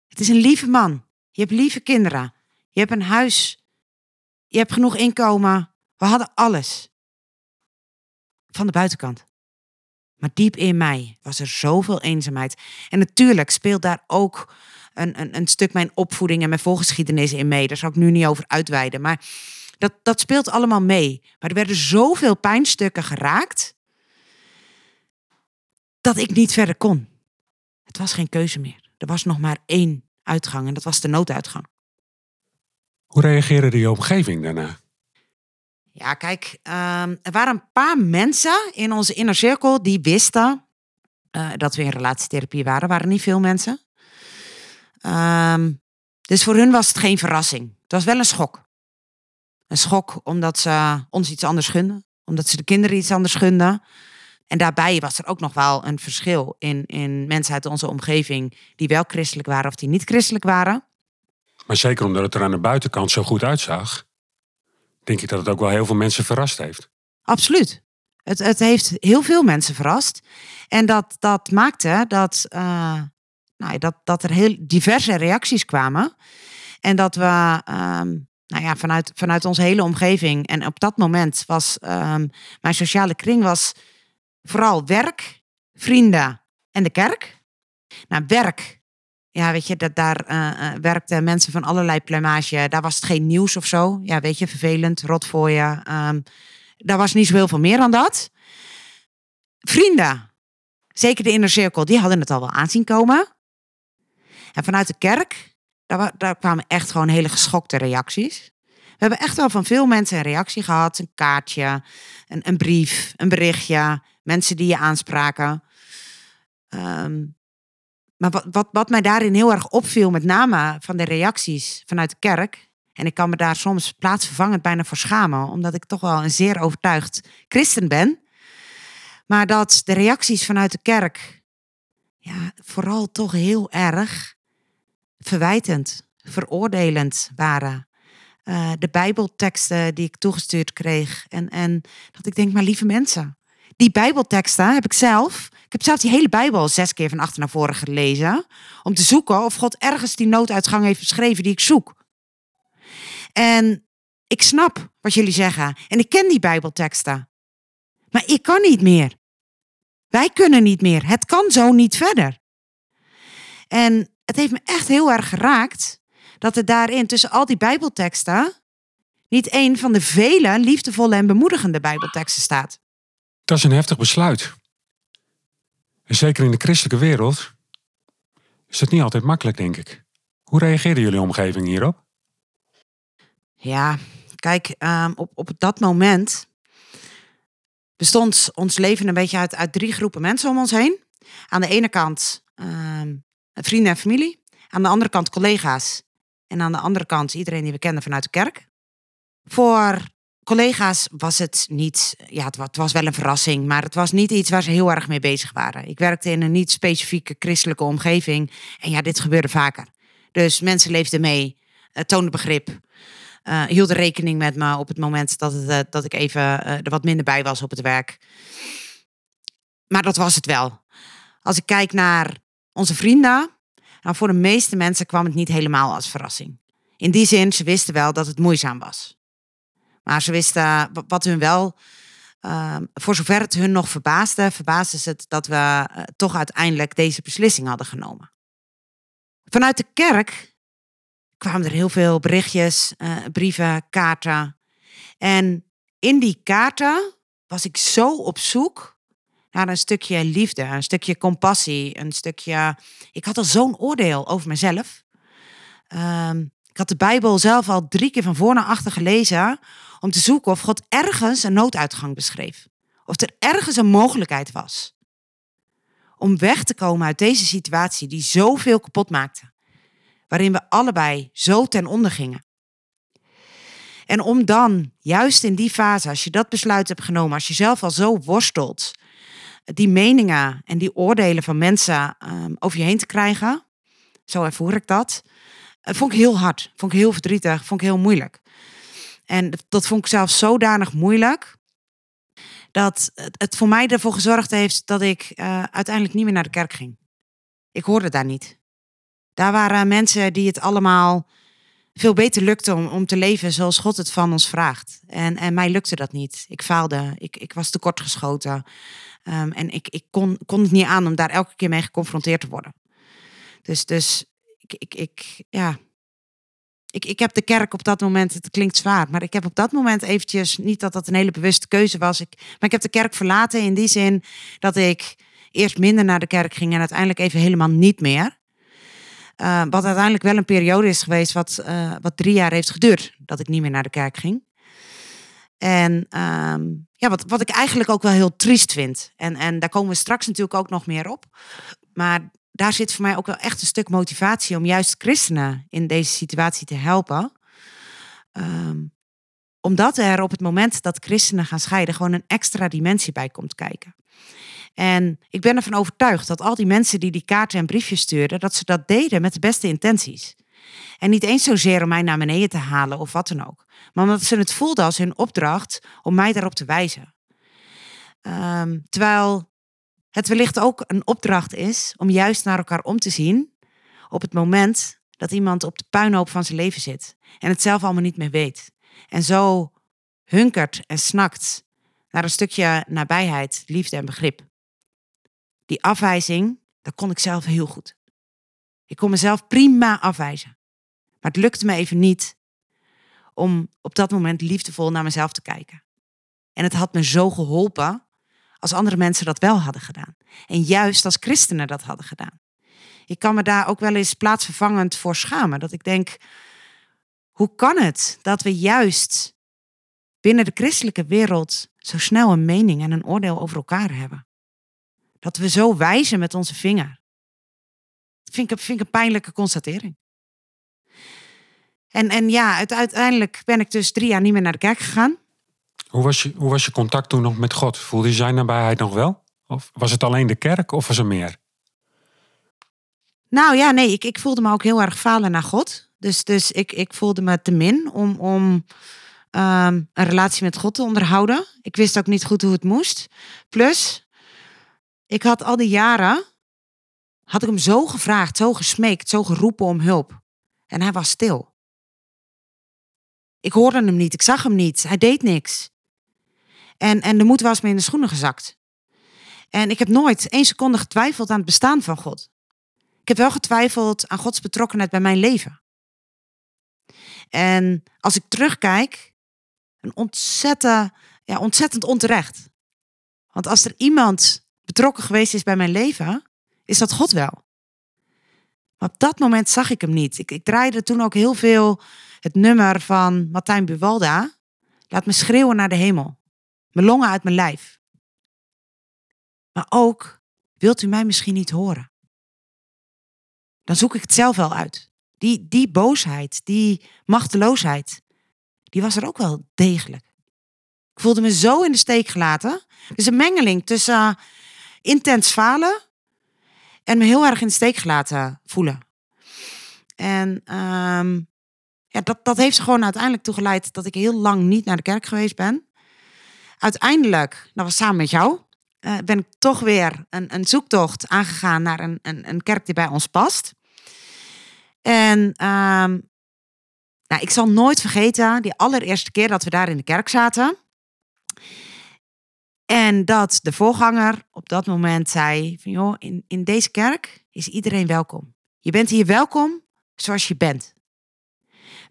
Het is een lieve man. Je hebt lieve kinderen. Je hebt een huis. Je hebt genoeg inkomen. We hadden alles. Van de buitenkant. Maar diep in mij was er zoveel eenzaamheid. En natuurlijk speelt daar ook een, een, een stuk mijn opvoeding en mijn voorgeschiedenis in mee. Daar zal ik nu niet over uitweiden. Maar dat, dat speelt allemaal mee. Maar er werden zoveel pijnstukken geraakt. dat ik niet verder kon. Het was geen keuze meer. Er was nog maar één uitgang en dat was de nooduitgang.
Hoe reageerde je omgeving daarna?
Ja, kijk, um, er waren een paar mensen in onze inner cirkel die wisten uh, dat we in relatietherapie waren. Waren niet veel mensen. Um, dus voor hun was het geen verrassing. Het was wel een schok. Een schok omdat ze ons iets anders gunden. Omdat ze de kinderen iets anders gunden. En daarbij was er ook nog wel een verschil in, in mensen uit onze omgeving die wel christelijk waren of die niet christelijk waren.
Maar zeker omdat het er aan de buitenkant zo goed uitzag, denk ik dat het ook wel heel veel mensen verrast heeft.
Absoluut. Het, het heeft heel veel mensen verrast. En dat, dat maakte dat, uh, nou, dat, dat er heel diverse reacties kwamen. En dat we um, nou ja, vanuit, vanuit onze hele omgeving. En op dat moment was um, mijn sociale kring was vooral werk, vrienden en de kerk. Nou, werk. Ja, weet je, dat daar uh, werkten mensen van allerlei plumage. Daar was het geen nieuws of zo. Ja, weet je, vervelend, rot voor je. Um, daar was niet zo heel veel meer dan dat. Vrienden, zeker de inner cirkel, die hadden het al wel aanzien komen. En vanuit de kerk, daar, daar kwamen echt gewoon hele geschokte reacties. We hebben echt wel van veel mensen een reactie gehad. Een kaartje, een, een brief, een berichtje mensen die je aanspraken. Um, maar wat, wat, wat mij daarin heel erg opviel, met name van de reacties vanuit de kerk. En ik kan me daar soms plaatsvervangend bijna voor schamen, omdat ik toch wel een zeer overtuigd christen ben. Maar dat de reacties vanuit de kerk, ja, vooral toch heel erg verwijtend, veroordelend waren. Uh, de Bijbelteksten die ik toegestuurd kreeg. En, en dat ik denk, maar lieve mensen, die Bijbelteksten heb ik zelf. Ik heb zelf die hele Bijbel zes keer van achter naar voren gelezen. Om te zoeken of God ergens die nooduitgang heeft beschreven die ik zoek. En ik snap wat jullie zeggen. En ik ken die Bijbelteksten. Maar ik kan niet meer. Wij kunnen niet meer. Het kan zo niet verder. En het heeft me echt heel erg geraakt dat er daarin tussen al die Bijbelteksten niet één van de vele liefdevolle en bemoedigende Bijbelteksten staat.
Dat is een heftig besluit. En zeker in de christelijke wereld is het niet altijd makkelijk, denk ik. Hoe reageerde jullie omgeving hierop?
Ja, kijk, um, op, op dat moment bestond ons leven een beetje uit, uit drie groepen mensen om ons heen. Aan de ene kant um, vrienden en familie. Aan de andere kant collega's. En aan de andere kant iedereen die we kenden vanuit de kerk. Voor collega's was het niet, ja, het wa- het was wel een verrassing, maar het was niet iets waar ze heel erg mee bezig waren. Ik werkte in een niet specifieke christelijke omgeving en ja, dit gebeurde vaker. Dus mensen leefden mee, toonden begrip, uh, hielden rekening met me op het moment dat, het, uh, dat ik even uh, er wat minder bij was op het werk. Maar dat was het wel. Als ik kijk naar onze vrienden, nou, voor de meeste mensen kwam het niet helemaal als verrassing. In die zin, ze wisten wel dat het moeizaam was. Maar ze wisten wat hun wel, uh, voor zover het hun nog verbaasde, verbaasde ze het dat we uh, toch uiteindelijk deze beslissing hadden genomen. Vanuit de kerk kwamen er heel veel berichtjes, uh, brieven, kaarten. En in die kaarten was ik zo op zoek naar een stukje liefde, een stukje compassie, een stukje. Ik had al zo'n oordeel over mezelf. Um, ik had de Bijbel zelf al drie keer van voor naar achter gelezen om te zoeken of God ergens een nooduitgang beschreef. Of er ergens een mogelijkheid was. Om weg te komen uit deze situatie die zoveel kapot maakte. Waarin we allebei zo ten onder gingen. En om dan, juist in die fase, als je dat besluit hebt genomen, als je zelf al zo worstelt, die meningen en die oordelen van mensen um, over je heen te krijgen, zo ervoer ik dat, uh, vond ik heel hard, vond ik heel verdrietig, vond ik heel moeilijk. En dat vond ik zelf zodanig moeilijk. Dat het voor mij ervoor gezorgd heeft dat ik uh, uiteindelijk niet meer naar de kerk ging. Ik hoorde daar niet. Daar waren mensen die het allemaal veel beter lukte om, om te leven zoals God het van ons vraagt. En, en mij lukte dat niet. Ik faalde, ik, ik was tekortgeschoten. Um, en ik, ik kon, kon het niet aan om daar elke keer mee geconfronteerd te worden. Dus, dus ik, ik, ik, ja, ik, ik heb de kerk op dat moment, het klinkt zwaar, maar ik heb op dat moment eventjes, niet dat dat een hele bewuste keuze was, ik, maar ik heb de kerk verlaten in die zin dat ik eerst minder naar de kerk ging en uiteindelijk even helemaal niet meer. Uh, wat uiteindelijk wel een periode is geweest wat, uh, wat drie jaar heeft geduurd, dat ik niet meer naar de kerk ging. En um, ja, wat, wat ik eigenlijk ook wel heel triest vind. En, en daar komen we straks natuurlijk ook nog meer op. Maar daar zit voor mij ook wel echt een stuk motivatie om juist christenen in deze situatie te helpen. Um, omdat er op het moment dat christenen gaan scheiden gewoon een extra dimensie bij komt kijken. En ik ben ervan overtuigd dat al die mensen die die kaarten en briefjes stuurden, dat ze dat deden met de beste intenties. En niet eens zozeer om mij naar beneden te halen of wat dan ook. Maar omdat ze het voelden als hun opdracht om mij daarop te wijzen. Um, terwijl het wellicht ook een opdracht is om juist naar elkaar om te zien op het moment dat iemand op de puinhoop van zijn leven zit en het zelf allemaal niet meer weet. En zo hunkert en snakt naar een stukje nabijheid, liefde en begrip. Die afwijzing, dat kon ik zelf heel goed. Ik kon mezelf prima afwijzen. Maar het lukte me even niet om op dat moment liefdevol naar mezelf te kijken. En het had me zo geholpen als andere mensen dat wel hadden gedaan. En juist als christenen dat hadden gedaan. Ik kan me daar ook wel eens plaatsvervangend voor schamen. Dat ik denk, hoe kan het dat we juist binnen de christelijke wereld zo snel een mening en een oordeel over elkaar hebben? Dat we zo wijzen met onze vinger. Dat vind ik, vind ik een pijnlijke constatering. En, en ja, uiteindelijk ben ik dus drie jaar niet meer naar de kerk gegaan.
Hoe was, je, hoe was je contact toen nog met God? Voelde je zijn nabijheid nog wel? Of was het alleen de kerk of was er meer?
Nou ja, nee, ik, ik voelde me ook heel erg falen naar God. Dus, dus ik, ik voelde me te min om, om um, een relatie met God te onderhouden. Ik wist ook niet goed hoe het moest. Plus, ik had al die jaren, had ik hem zo gevraagd, zo gesmeekt, zo geroepen om hulp. En hij was stil. Ik hoorde hem niet, ik zag hem niet, hij deed niks. En, en de moed was me in de schoenen gezakt. En ik heb nooit één seconde getwijfeld aan het bestaan van God. Ik heb wel getwijfeld aan Gods betrokkenheid bij mijn leven. En als ik terugkijk, een ontzettend, ja, ontzettend onterecht. Want als er iemand betrokken geweest is bij mijn leven, is dat God wel. Maar op dat moment zag ik hem niet. Ik, ik draaide toen ook heel veel het nummer van Martijn Buwalda. Laat me schreeuwen naar de hemel. Mijn longen uit mijn lijf. Maar ook, wilt u mij misschien niet horen? Dan zoek ik het zelf wel uit. Die, die boosheid, die machteloosheid, die was er ook wel degelijk. Ik voelde me zo in de steek gelaten. Dus een mengeling tussen uh, intens falen en me heel erg in de steek gelaten voelen. En ehm, ja, dat, dat heeft er gewoon uiteindelijk toe geleid dat ik heel lang niet naar de kerk geweest ben. Uiteindelijk, dat was samen met jou, uh, ben ik toch weer een, een zoektocht aangegaan naar een, een, een kerk die bij ons past. En um, nou, ik zal nooit vergeten die allereerste keer dat we daar in de kerk zaten. En dat de voorganger op dat moment zei: van joh, in, in deze kerk is iedereen welkom. Je bent hier welkom zoals je bent.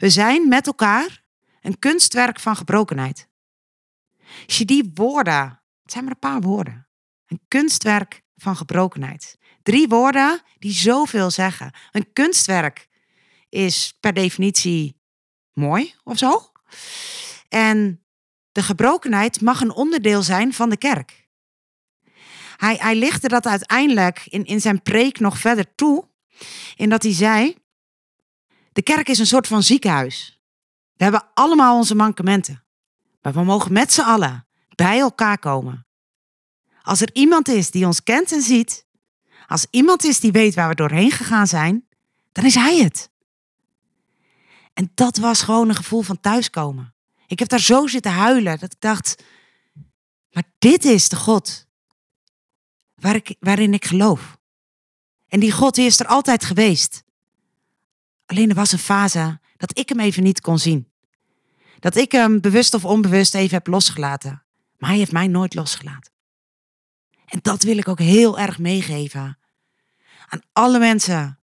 We zijn met elkaar een kunstwerk van gebrokenheid. Als je die woorden, het zijn maar een paar woorden, een kunstwerk van gebrokenheid. Drie woorden die zoveel zeggen. Een kunstwerk is per definitie mooi of zo. En de gebrokenheid mag een onderdeel zijn van de kerk. Hij, hij lichtte dat uiteindelijk in, in zijn preek nog verder toe, in dat hij zei, de kerk is een soort van ziekenhuis. We hebben allemaal onze mankementen, maar we mogen met z'n allen bij elkaar komen. Als er iemand is die ons kent en ziet, als iemand is die weet waar we doorheen gegaan zijn, dan is hij het. En dat was gewoon een gevoel van thuiskomen. Ik heb daar zo zitten huilen dat ik dacht, maar dit is de God waar ik, waarin ik geloof. En die God is er altijd geweest. Alleen er was een fase dat ik hem even niet kon zien. Dat ik hem bewust of onbewust even heb losgelaten. Maar hij heeft mij nooit losgelaten. En dat wil ik ook heel erg meegeven aan alle mensen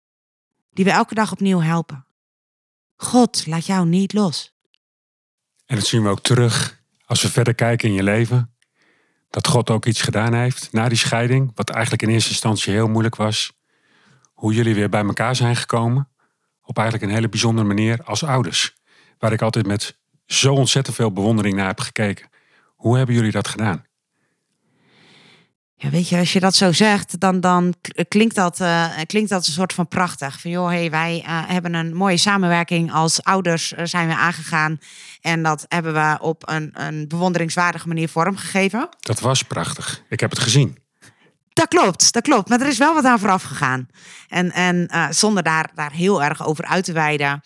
die we elke dag opnieuw helpen. God laat jou niet los.
En dat zien we ook terug als we verder kijken in je leven. Dat God ook iets gedaan heeft na die scheiding, wat eigenlijk in eerste instantie heel moeilijk was. Hoe jullie weer bij elkaar zijn gekomen. Op eigenlijk een hele bijzondere manier als ouders. Waar ik altijd met zo ontzettend veel bewondering naar heb gekeken. Hoe hebben jullie dat gedaan?
Ja, weet je, als je dat zo zegt, dan, dan klinkt, dat, uh, klinkt dat een soort van prachtig. Van joh, hey, wij uh, hebben een mooie samenwerking als ouders uh, zijn we aangegaan. En dat hebben we op een, een bewonderingswaardige manier vormgegeven.
Dat was prachtig. Ik heb het gezien.
Dat klopt, dat klopt. Maar er is wel wat aan vooraf gegaan. En, en zonder daar, daar heel erg over uit te wijden.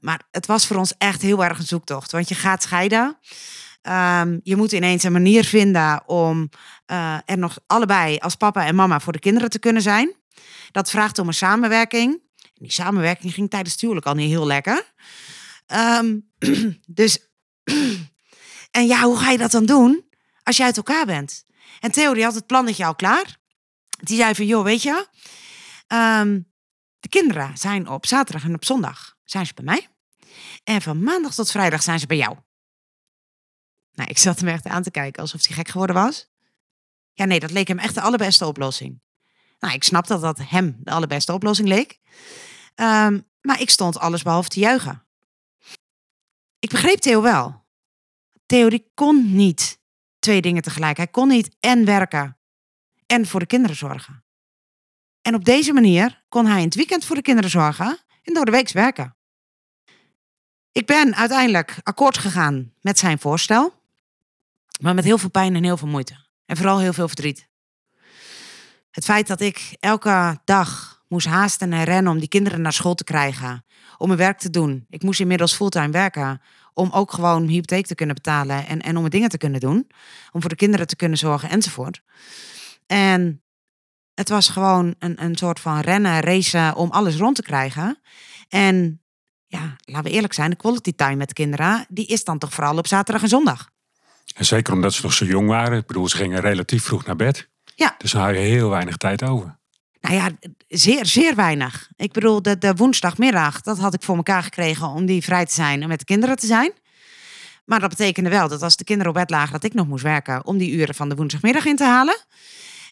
maar het was voor ons echt heel erg een zoektocht. Want je gaat scheiden. Um, je moet ineens een manier vinden om uh, er nog allebei als papa en mama voor de kinderen te kunnen zijn. Dat vraagt om een samenwerking. Die samenwerking ging tijdens het al niet heel lekker. Um, dus, en ja, hoe ga je dat dan doen als je uit elkaar bent? En Theo die had het plannetje al klaar. Die zei van, joh, weet je, um, de kinderen zijn op zaterdag en op zondag zijn ze bij mij. En van maandag tot vrijdag zijn ze bij jou. Nou, ik zat hem echt aan te kijken alsof hij gek geworden was. Ja, nee, dat leek hem echt de allerbeste oplossing. Nou, ik snap dat dat hem de allerbeste oplossing leek. Um, maar ik stond alles behalve te juichen. Ik begreep Theo wel. Theo die kon niet twee dingen tegelijk. Hij kon niet en werken en voor de kinderen zorgen. En op deze manier kon hij in het weekend voor de kinderen zorgen en door de week werken. Ik ben uiteindelijk akkoord gegaan met zijn voorstel. Maar met heel veel pijn en heel veel moeite. En vooral heel veel verdriet. Het feit dat ik elke dag moest haasten en rennen om die kinderen naar school te krijgen. Om mijn werk te doen. Ik moest inmiddels fulltime werken. Om ook gewoon mijn hypotheek te kunnen betalen. En, en om mijn dingen te kunnen doen. Om voor de kinderen te kunnen zorgen enzovoort. En het was gewoon een, een soort van rennen, racen om alles rond te krijgen. En ja, laten we eerlijk zijn, de quality time met kinderen, die is dan toch vooral op zaterdag en zondag.
En zeker omdat ze nog zo jong waren. Ik bedoel, ze gingen relatief vroeg naar bed.
Ja.
Dus hou je heel weinig tijd over.
Nou ja, zeer, zeer weinig. Ik bedoel, de, de woensdagmiddag, dat had ik voor elkaar gekregen om die vrij te zijn en met de kinderen te zijn. Maar dat betekende wel dat als de kinderen op bed lagen, dat ik nog moest werken om die uren van de woensdagmiddag in te halen.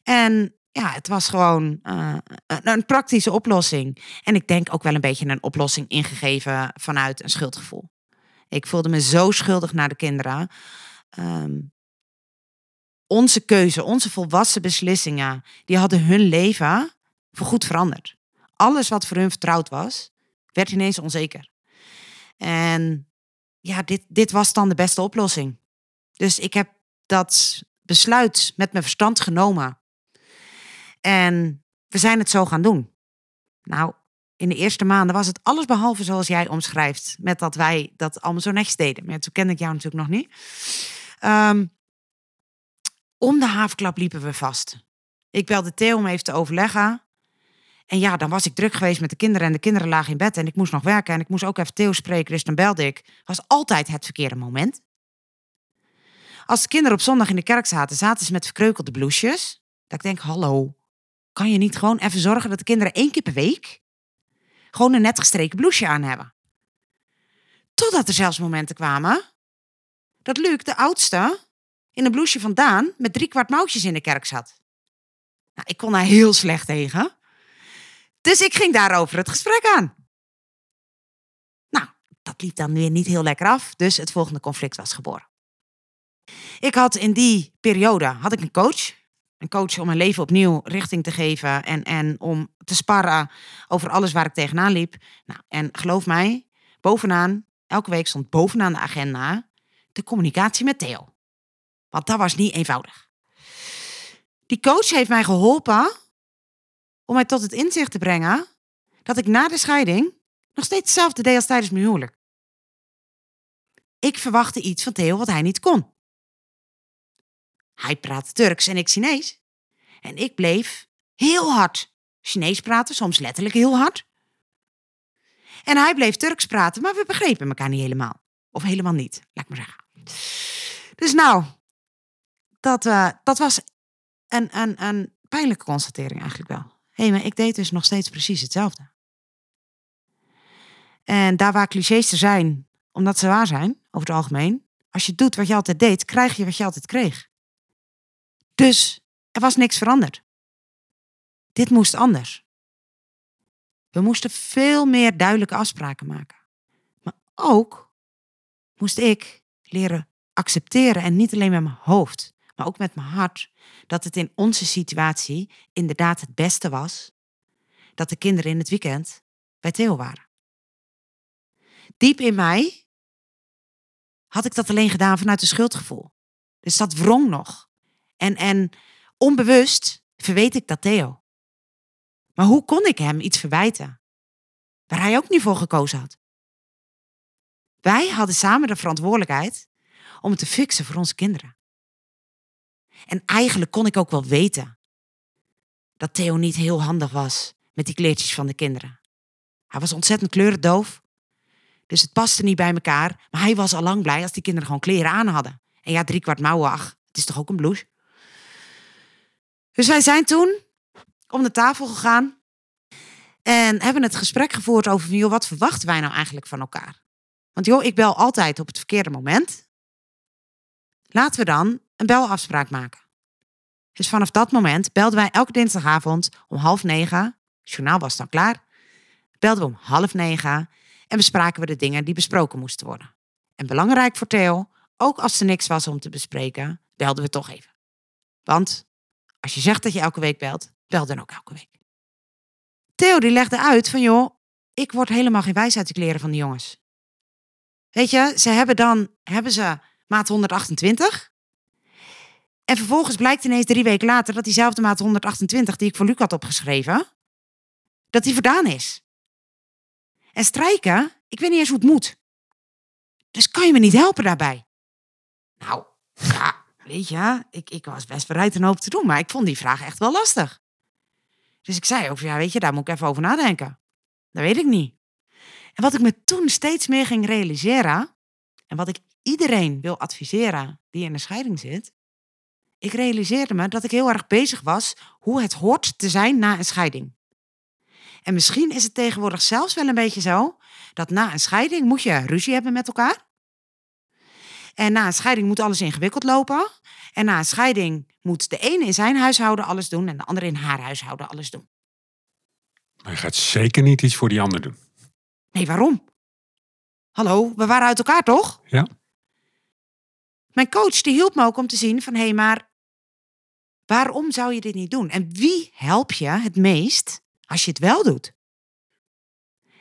En ja, het was gewoon uh, een praktische oplossing. En ik denk ook wel een beetje een oplossing ingegeven vanuit een schuldgevoel. Ik voelde me zo schuldig naar de kinderen um, onze keuze, onze volwassen beslissingen, die hadden hun leven voorgoed veranderd. Alles wat voor hun vertrouwd was, werd ineens onzeker. En ja, dit, dit was dan de beste oplossing. Dus ik heb dat besluit met mijn verstand genomen. En we zijn het zo gaan doen. Nou, in de eerste maanden was het alles behalve zoals jij omschrijft. Met dat wij dat allemaal zo netjes deden. Maar toen kende ik jou natuurlijk nog niet. Ehm, om de havenklap liepen we vast. Ik belde Theo om even te overleggen. En ja, dan was ik druk geweest met de kinderen en de kinderen lagen in bed en ik moest nog werken en ik moest ook even Theo spreken, dus dan belde ik. Was altijd het verkeerde moment. Als de kinderen op zondag in de kerk zaten, zaten ze met verkreukelde bloesjes. Dat ik denk, hallo, kan je niet gewoon even zorgen dat de kinderen één keer per week gewoon een net gestreken blouseje aan hebben? Totdat er zelfs momenten kwamen dat Luc, de oudste, in een blouseje van Daan met drie kwart mouwtjes in de kerk zat. Nou, ik kon daar heel slecht tegen. Dus ik ging daarover het gesprek aan. Nou, dat liep dan weer niet heel lekker af, dus het volgende conflict was geboren. Ik had in die periode had ik een coach. Een coach om mijn leven opnieuw richting te geven en, en om te sparren over alles waar ik tegenaan liep. Nou, en geloof mij, bovenaan, elke week stond bovenaan de agenda de communicatie met Theo. Want dat was niet eenvoudig. Die coach heeft mij geholpen om mij tot het inzicht te brengen dat ik na de scheiding nog steeds hetzelfde deed als tijdens mijn huwelijk. Ik verwachtte iets van Theo wat hij niet kon. Hij praatte Turks en ik Chinees. En ik bleef heel hard Chinees praten, soms letterlijk heel hard. En hij bleef Turks praten, maar we begrepen elkaar niet helemaal. Of helemaal niet, laat ik maar zeggen. Dus nou, dat, uh, dat was een, een, een pijnlijke constatering eigenlijk wel. Hé, maar ik deed dus nog steeds precies hetzelfde. En daar waar clichés er zijn, omdat ze waar zijn, over het algemeen. Als je doet wat je altijd deed, krijg je wat je altijd kreeg. Dus er was niks veranderd. Dit moest anders. We moesten veel meer duidelijke afspraken maken. Maar ook moest ik leren accepteren en niet alleen met mijn hoofd, maar ook met mijn hart, dat het in onze situatie inderdaad het beste was dat de kinderen in het weekend bij Theo waren. Diep in mij had ik dat alleen gedaan vanuit een schuldgevoel. Dus dat wrong nog. En, en onbewust verweet ik dat Theo. Maar hoe kon ik hem iets verwijten? Waar hij ook niet voor gekozen had. Wij hadden samen de verantwoordelijkheid om het te fixen voor onze kinderen. En eigenlijk kon ik ook wel weten dat Theo niet heel handig was met die kleertjes van de kinderen. Hij was ontzettend kleurendoof, dus het paste niet bij elkaar. Maar hij was al lang blij als die kinderen gewoon kleren aan hadden. En ja, drie kwart mouwen, ach, het is toch ook een blouse? Dus wij zijn toen om de tafel gegaan en hebben het gesprek gevoerd over, joh, wat verwachten wij nou eigenlijk van elkaar? Want joh, ik bel altijd op het verkeerde moment. Laten we dan een belafspraak maken. Dus vanaf dat moment belden wij elke dinsdagavond om half negen. Het journaal was dan klaar. Belden we om half negen en bespraken we de dingen die besproken moesten worden. En belangrijk voor Theo, ook als er niks was om te bespreken, belden we toch even. Want als je zegt dat je elke week belt, bel dan ook elke week. Theo die legde uit van joh, ik word helemaal geen wijs uit de kleren van de jongens. Weet je, ze hebben dan hebben ze maat 128. En vervolgens blijkt ineens drie weken later dat diezelfde maat 128 die ik voor Luc had opgeschreven, dat die verdaan is. En strijken, ik weet niet eens hoe het moet. Dus kan je me niet helpen daarbij? Nou, ja, weet je, ik, ik was best bereid een hoop te doen, maar ik vond die vraag echt wel lastig. Dus ik zei ook, ja, weet je, daar moet ik even over nadenken. Dat weet ik niet. En wat ik me toen steeds meer ging realiseren, en wat ik iedereen wil adviseren die in een scheiding zit, ik realiseerde me dat ik heel erg bezig was hoe het hoort te zijn na een scheiding. En misschien is het tegenwoordig zelfs wel een beetje zo dat na een scheiding moet je ruzie hebben met elkaar. En na een scheiding moet alles ingewikkeld lopen. En na een scheiding moet de ene in zijn huishouden alles doen en de andere in haar huishouden alles doen.
Maar je gaat zeker niet iets voor die ander doen.
Nee, waarom? Hallo, we waren uit elkaar toch?
Ja.
Mijn coach die hielp me ook om te zien van hé, hey, maar waarom zou je dit niet doen? En wie help je het meest als je het wel doet?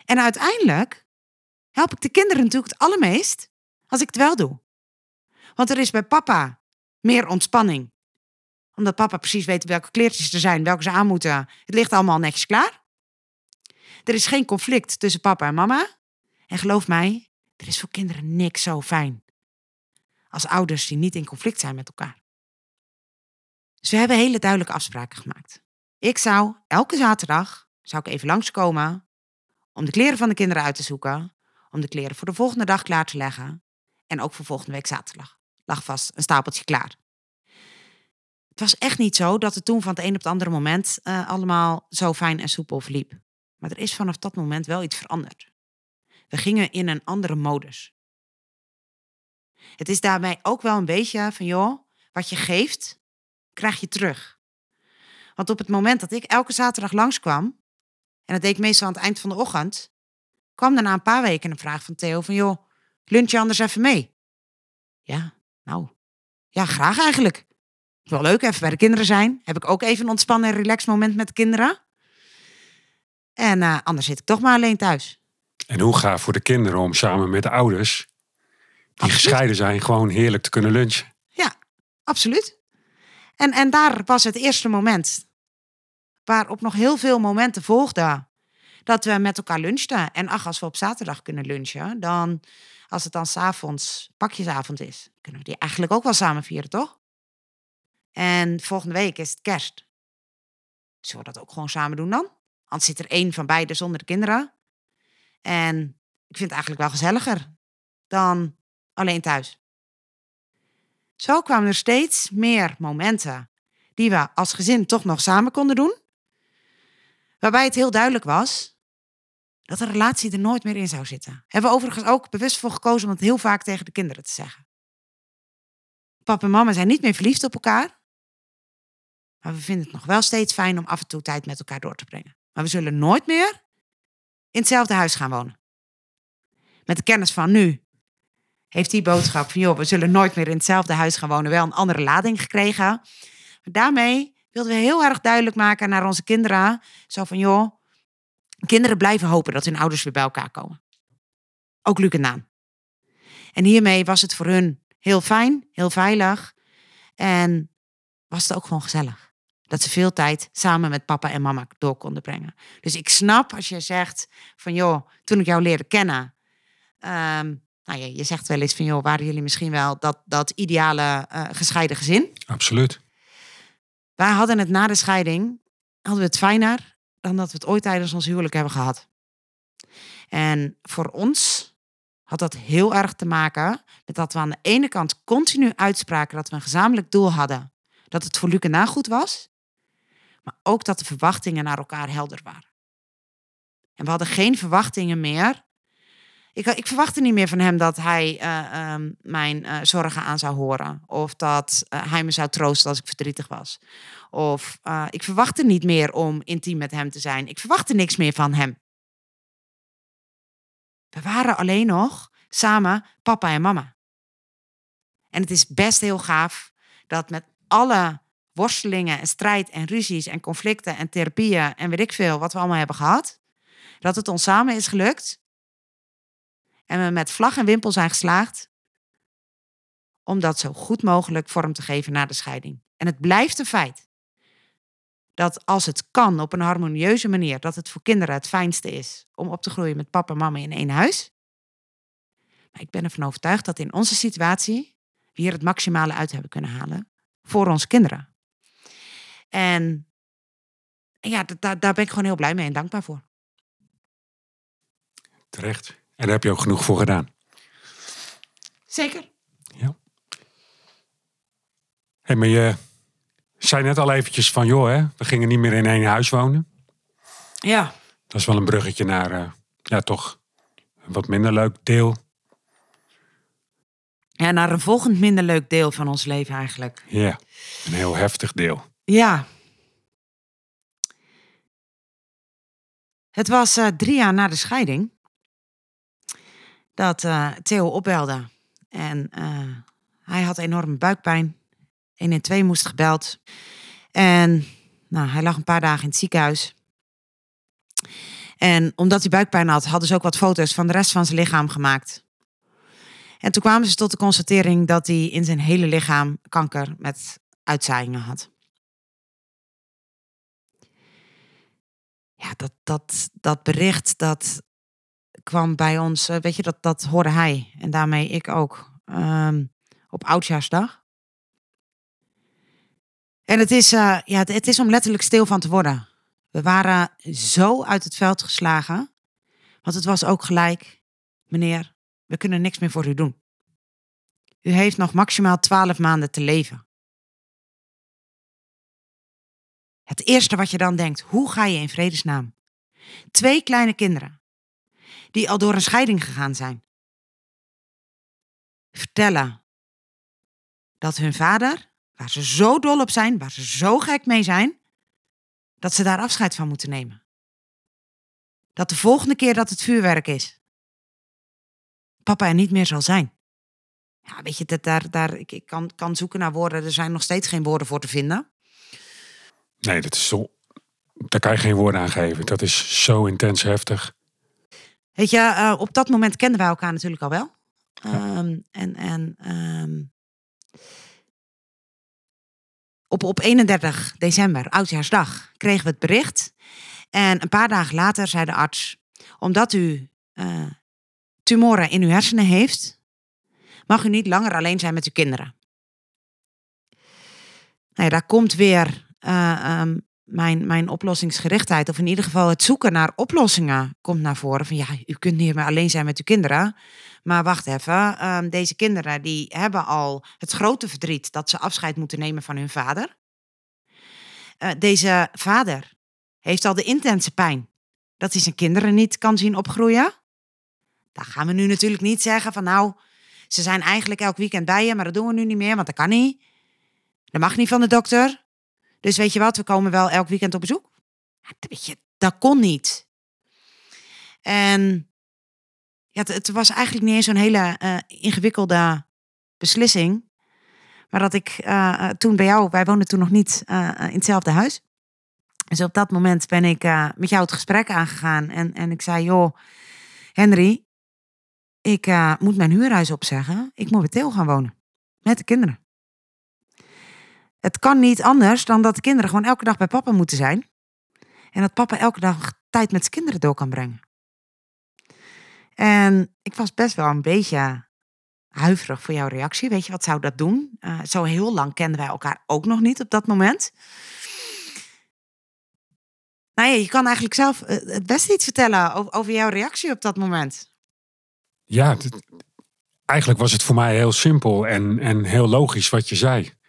En uiteindelijk help ik de kinderen natuurlijk het allermeest als ik het wel doe. Want er is bij papa meer ontspanning. Omdat papa precies weet welke kleertjes er zijn, welke ze aan moeten. Het ligt allemaal netjes klaar. Er is geen conflict tussen papa en mama. En geloof mij, er is voor kinderen niks zo fijn. Als ouders die niet in conflict zijn met elkaar. Dus we hebben hele duidelijke afspraken gemaakt. Ik zou elke zaterdag zou ik even langskomen om de kleren van de kinderen uit te zoeken, om de kleren voor de volgende dag klaar te leggen en ook voor volgende week zaterdag. Lag vast een stapeltje klaar. Het was echt niet zo dat het toen van het een op het andere moment uh, allemaal zo fijn en soepel verliep. Maar er is vanaf dat moment wel iets veranderd. We gingen in een andere modus. Het is daarbij ook wel een beetje van, joh, wat je geeft, krijg je terug. Want op het moment dat ik elke zaterdag langskwam, en dat deed ik meestal aan het eind van de ochtend, kwam er na een paar weken een vraag van Theo van, joh, lunch je anders even mee? Ja, nou, ja, graag eigenlijk. Wel leuk, even bij de kinderen zijn. Heb ik ook even een ontspannen en relax moment met de kinderen. En uh, anders zit ik toch maar alleen thuis.
En hoe gaaf voor de kinderen om samen met de ouders, die gescheiden zijn, gewoon heerlijk te kunnen lunchen.
Ja, absoluut. En, en daar was het eerste moment waarop nog heel veel momenten volgden. Dat we met elkaar lunchten. En ach, als we op zaterdag kunnen lunchen, dan als het dan s'avonds pakjesavond is, kunnen we die eigenlijk ook wel samen vieren, toch? En volgende week is het kerst. Zullen we dat ook gewoon samen doen dan? Anders zit er één van beiden zonder de kinderen. En ik vind het eigenlijk wel gezelliger dan alleen thuis. Zo kwamen er steeds meer momenten die we als gezin toch nog samen konden doen. Waarbij het heel duidelijk was dat de relatie er nooit meer in zou zitten. Hebben we overigens ook bewust voor gekozen om het heel vaak tegen de kinderen te zeggen. Papa en mama zijn niet meer verliefd op elkaar. Maar we vinden het nog wel steeds fijn om af en toe tijd met elkaar door te brengen. Maar we zullen nooit meer in hetzelfde huis gaan wonen. Met de kennis van nu heeft die boodschap van joh, we zullen nooit meer in hetzelfde huis gaan wonen, wel een andere lading gekregen. Daarmee wilden we heel erg duidelijk maken naar onze kinderen, zo van joh, kinderen blijven hopen dat hun ouders weer bij elkaar komen. Ook Luc en Naan. En hiermee was het voor hun heel fijn, heel veilig en was het ook gewoon gezellig. Dat ze veel tijd samen met papa en mama door konden brengen. Dus ik snap als je zegt van joh, toen ik jou leerde kennen, um, nou, je, je zegt wel eens van joh, waren jullie misschien wel dat, dat ideale uh, gescheiden gezin?
Absoluut.
Wij hadden het na de scheiding, hadden we het fijner dan dat we het ooit tijdens ons huwelijk hebben gehad. En voor ons had dat heel erg te maken met dat we aan de ene kant continu uitspraken dat we een gezamenlijk doel hadden. Dat het voor Luc en goed was. Maar ook dat de verwachtingen naar elkaar helder waren. En we hadden geen verwachtingen meer ik, ik verwachtte niet meer van hem dat hij uh, um, mijn uh, zorgen aan zou horen. Of dat uh, hij me zou troosten als ik verdrietig was. Of ik verwachtte niet meer om intiem met hem te zijn. Ik verwachtte niks meer van hem. We waren alleen nog samen papa en mama. En het is best heel gaaf dat met alle worstelingen en strijd en ruzies en conflicten en therapieën en weet ik veel wat we allemaal hebben gehad, dat het ons samen is gelukt en we met vlag en wimpel zijn geslaagd om dat zo goed mogelijk vorm te geven na de scheiding. En het blijft een feit dat als het kan op een harmonieuze manier, dat het voor kinderen het fijnste is om op te groeien met papa en mama in één huis. Maar ik ben ervan overtuigd dat in onze situatie we hier het maximale uit hebben kunnen halen voor onze kinderen. En ja, daar, daar ben ik gewoon heel blij mee en dankbaar voor.
Terecht. En daar heb je ook genoeg voor gedaan.
Zeker.
Ja. Hey, maar je zei net al eventjes van, joh, hè, we gingen niet meer in één huis wonen.
Ja.
Dat is wel een bruggetje naar, uh, ja, toch een wat minder leuk deel.
Ja, naar een volgend minder leuk deel van ons leven eigenlijk.
Ja, een heel heftig deel.
Ja. Het was uh, drie jaar na de scheiding dat uh, Theo opbelde. En uh, hij had enorme buikpijn. 112 moest gebeld. En nou, hij lag een paar dagen in het ziekenhuis. En omdat hij buikpijn had, hadden ze ook wat foto's van de rest van zijn lichaam gemaakt. En toen kwamen ze tot de constatering dat hij in zijn hele lichaam kanker met uitzaaiingen had. Ja, dat, dat, dat bericht dat kwam bij ons, eh, weet je, dat, dat hoorde hij en daarmee ik ook ehm, op Oudjaarsdag. En het is, uh, ja, het, het is om letterlijk stil van te worden. We waren zo uit het veld geslagen, want het was ook gelijk, meneer, we kunnen niks meer voor u doen. U heeft nog maximaal twaalf maanden te leven. Het eerste wat je dan denkt, hoe ga je in vredesnaam? Twee kleine kinderen, die al door een scheiding gegaan zijn, vertellen dat hun vader, waar ze zo dol op zijn, waar ze zo gek mee zijn, dat ze daar afscheid van moeten nemen. Dat de volgende keer dat het vuurwerk is, papa er niet meer zal zijn. Ja, weet je, dat daar, daar, ik, kan, kan zoeken naar woorden, er zijn nog steeds geen woorden voor te vinden.
Nee, dat is zo, daar kan je geen woorden aan geven. Dat is zo intens heftig.
Weet je, uh, op dat moment kenden wij elkaar natuurlijk al wel. Ja. Um, en en um, op, op 31 december, oudjaarsdag, kregen we het bericht. En een paar dagen later zei de arts, omdat u uh, tumoren in uw hersenen heeft, mag u niet langer alleen zijn met uw kinderen. Nou ja, daar komt weer uh, um, mijn, mijn oplossingsgerichtheid, of in ieder geval het zoeken naar oplossingen, komt naar voren. Van ja, u kunt niet meer alleen zijn met uw kinderen. Maar wacht even, um, deze kinderen die hebben al het grote verdriet dat ze afscheid moeten nemen van hun vader. Uh, deze vader heeft al de intense pijn dat hij zijn kinderen niet kan zien opgroeien. Daar gaan we nu natuurlijk niet zeggen van nou, ze zijn eigenlijk elk weekend bij je, maar dat doen we nu niet meer, want dat kan niet. Dat mag niet van de dokter. Dus weet je wat, we komen wel elk weekend op bezoek. Weet je, dat kon niet. En ja, het, was eigenlijk niet eens zo'n hele uh, ingewikkelde beslissing. Maar dat ik uh, toen bij jou, wij woonden toen nog niet in hetzelfde huis. Dus op dat moment ben ik met jou het gesprek aangegaan. En, en ik zei, joh, Henry, ik moet mijn huurhuis opzeggen. Ik moet bij Theo gaan wonen. Met de kinderen. Het kan niet anders dan dat de kinderen gewoon elke dag bij papa moeten zijn. En dat papa elke dag tijd met zijn kinderen door kan brengen. En ik was best wel een beetje huiverig voor jouw reactie. Weet je, wat zou dat doen? Uh, zo heel lang kenden wij elkaar ook nog niet op dat moment. Nou ja, je kan eigenlijk zelf eh, het beste iets vertellen over, over jouw reactie op dat moment.
Ja, eigenlijk was het voor mij heel simpel en, en heel logisch wat je zei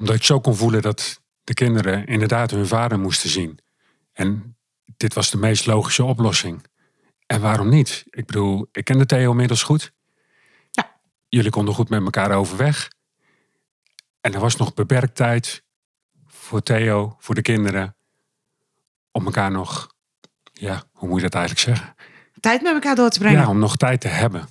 omdat ik zo kon voelen dat de kinderen inderdaad hun vader moesten zien. En dit was de meest logische oplossing. En waarom niet? Ik bedoel, ik kende Theo inmiddels goed.
Ja.
Jullie konden goed met elkaar overweg. En er was nog beperkt tijd voor Theo, voor de kinderen, om elkaar nog, ja, hoe moet je dat eigenlijk zeggen?
Tijd met elkaar door te brengen.
Ja, om nog tijd te hebben.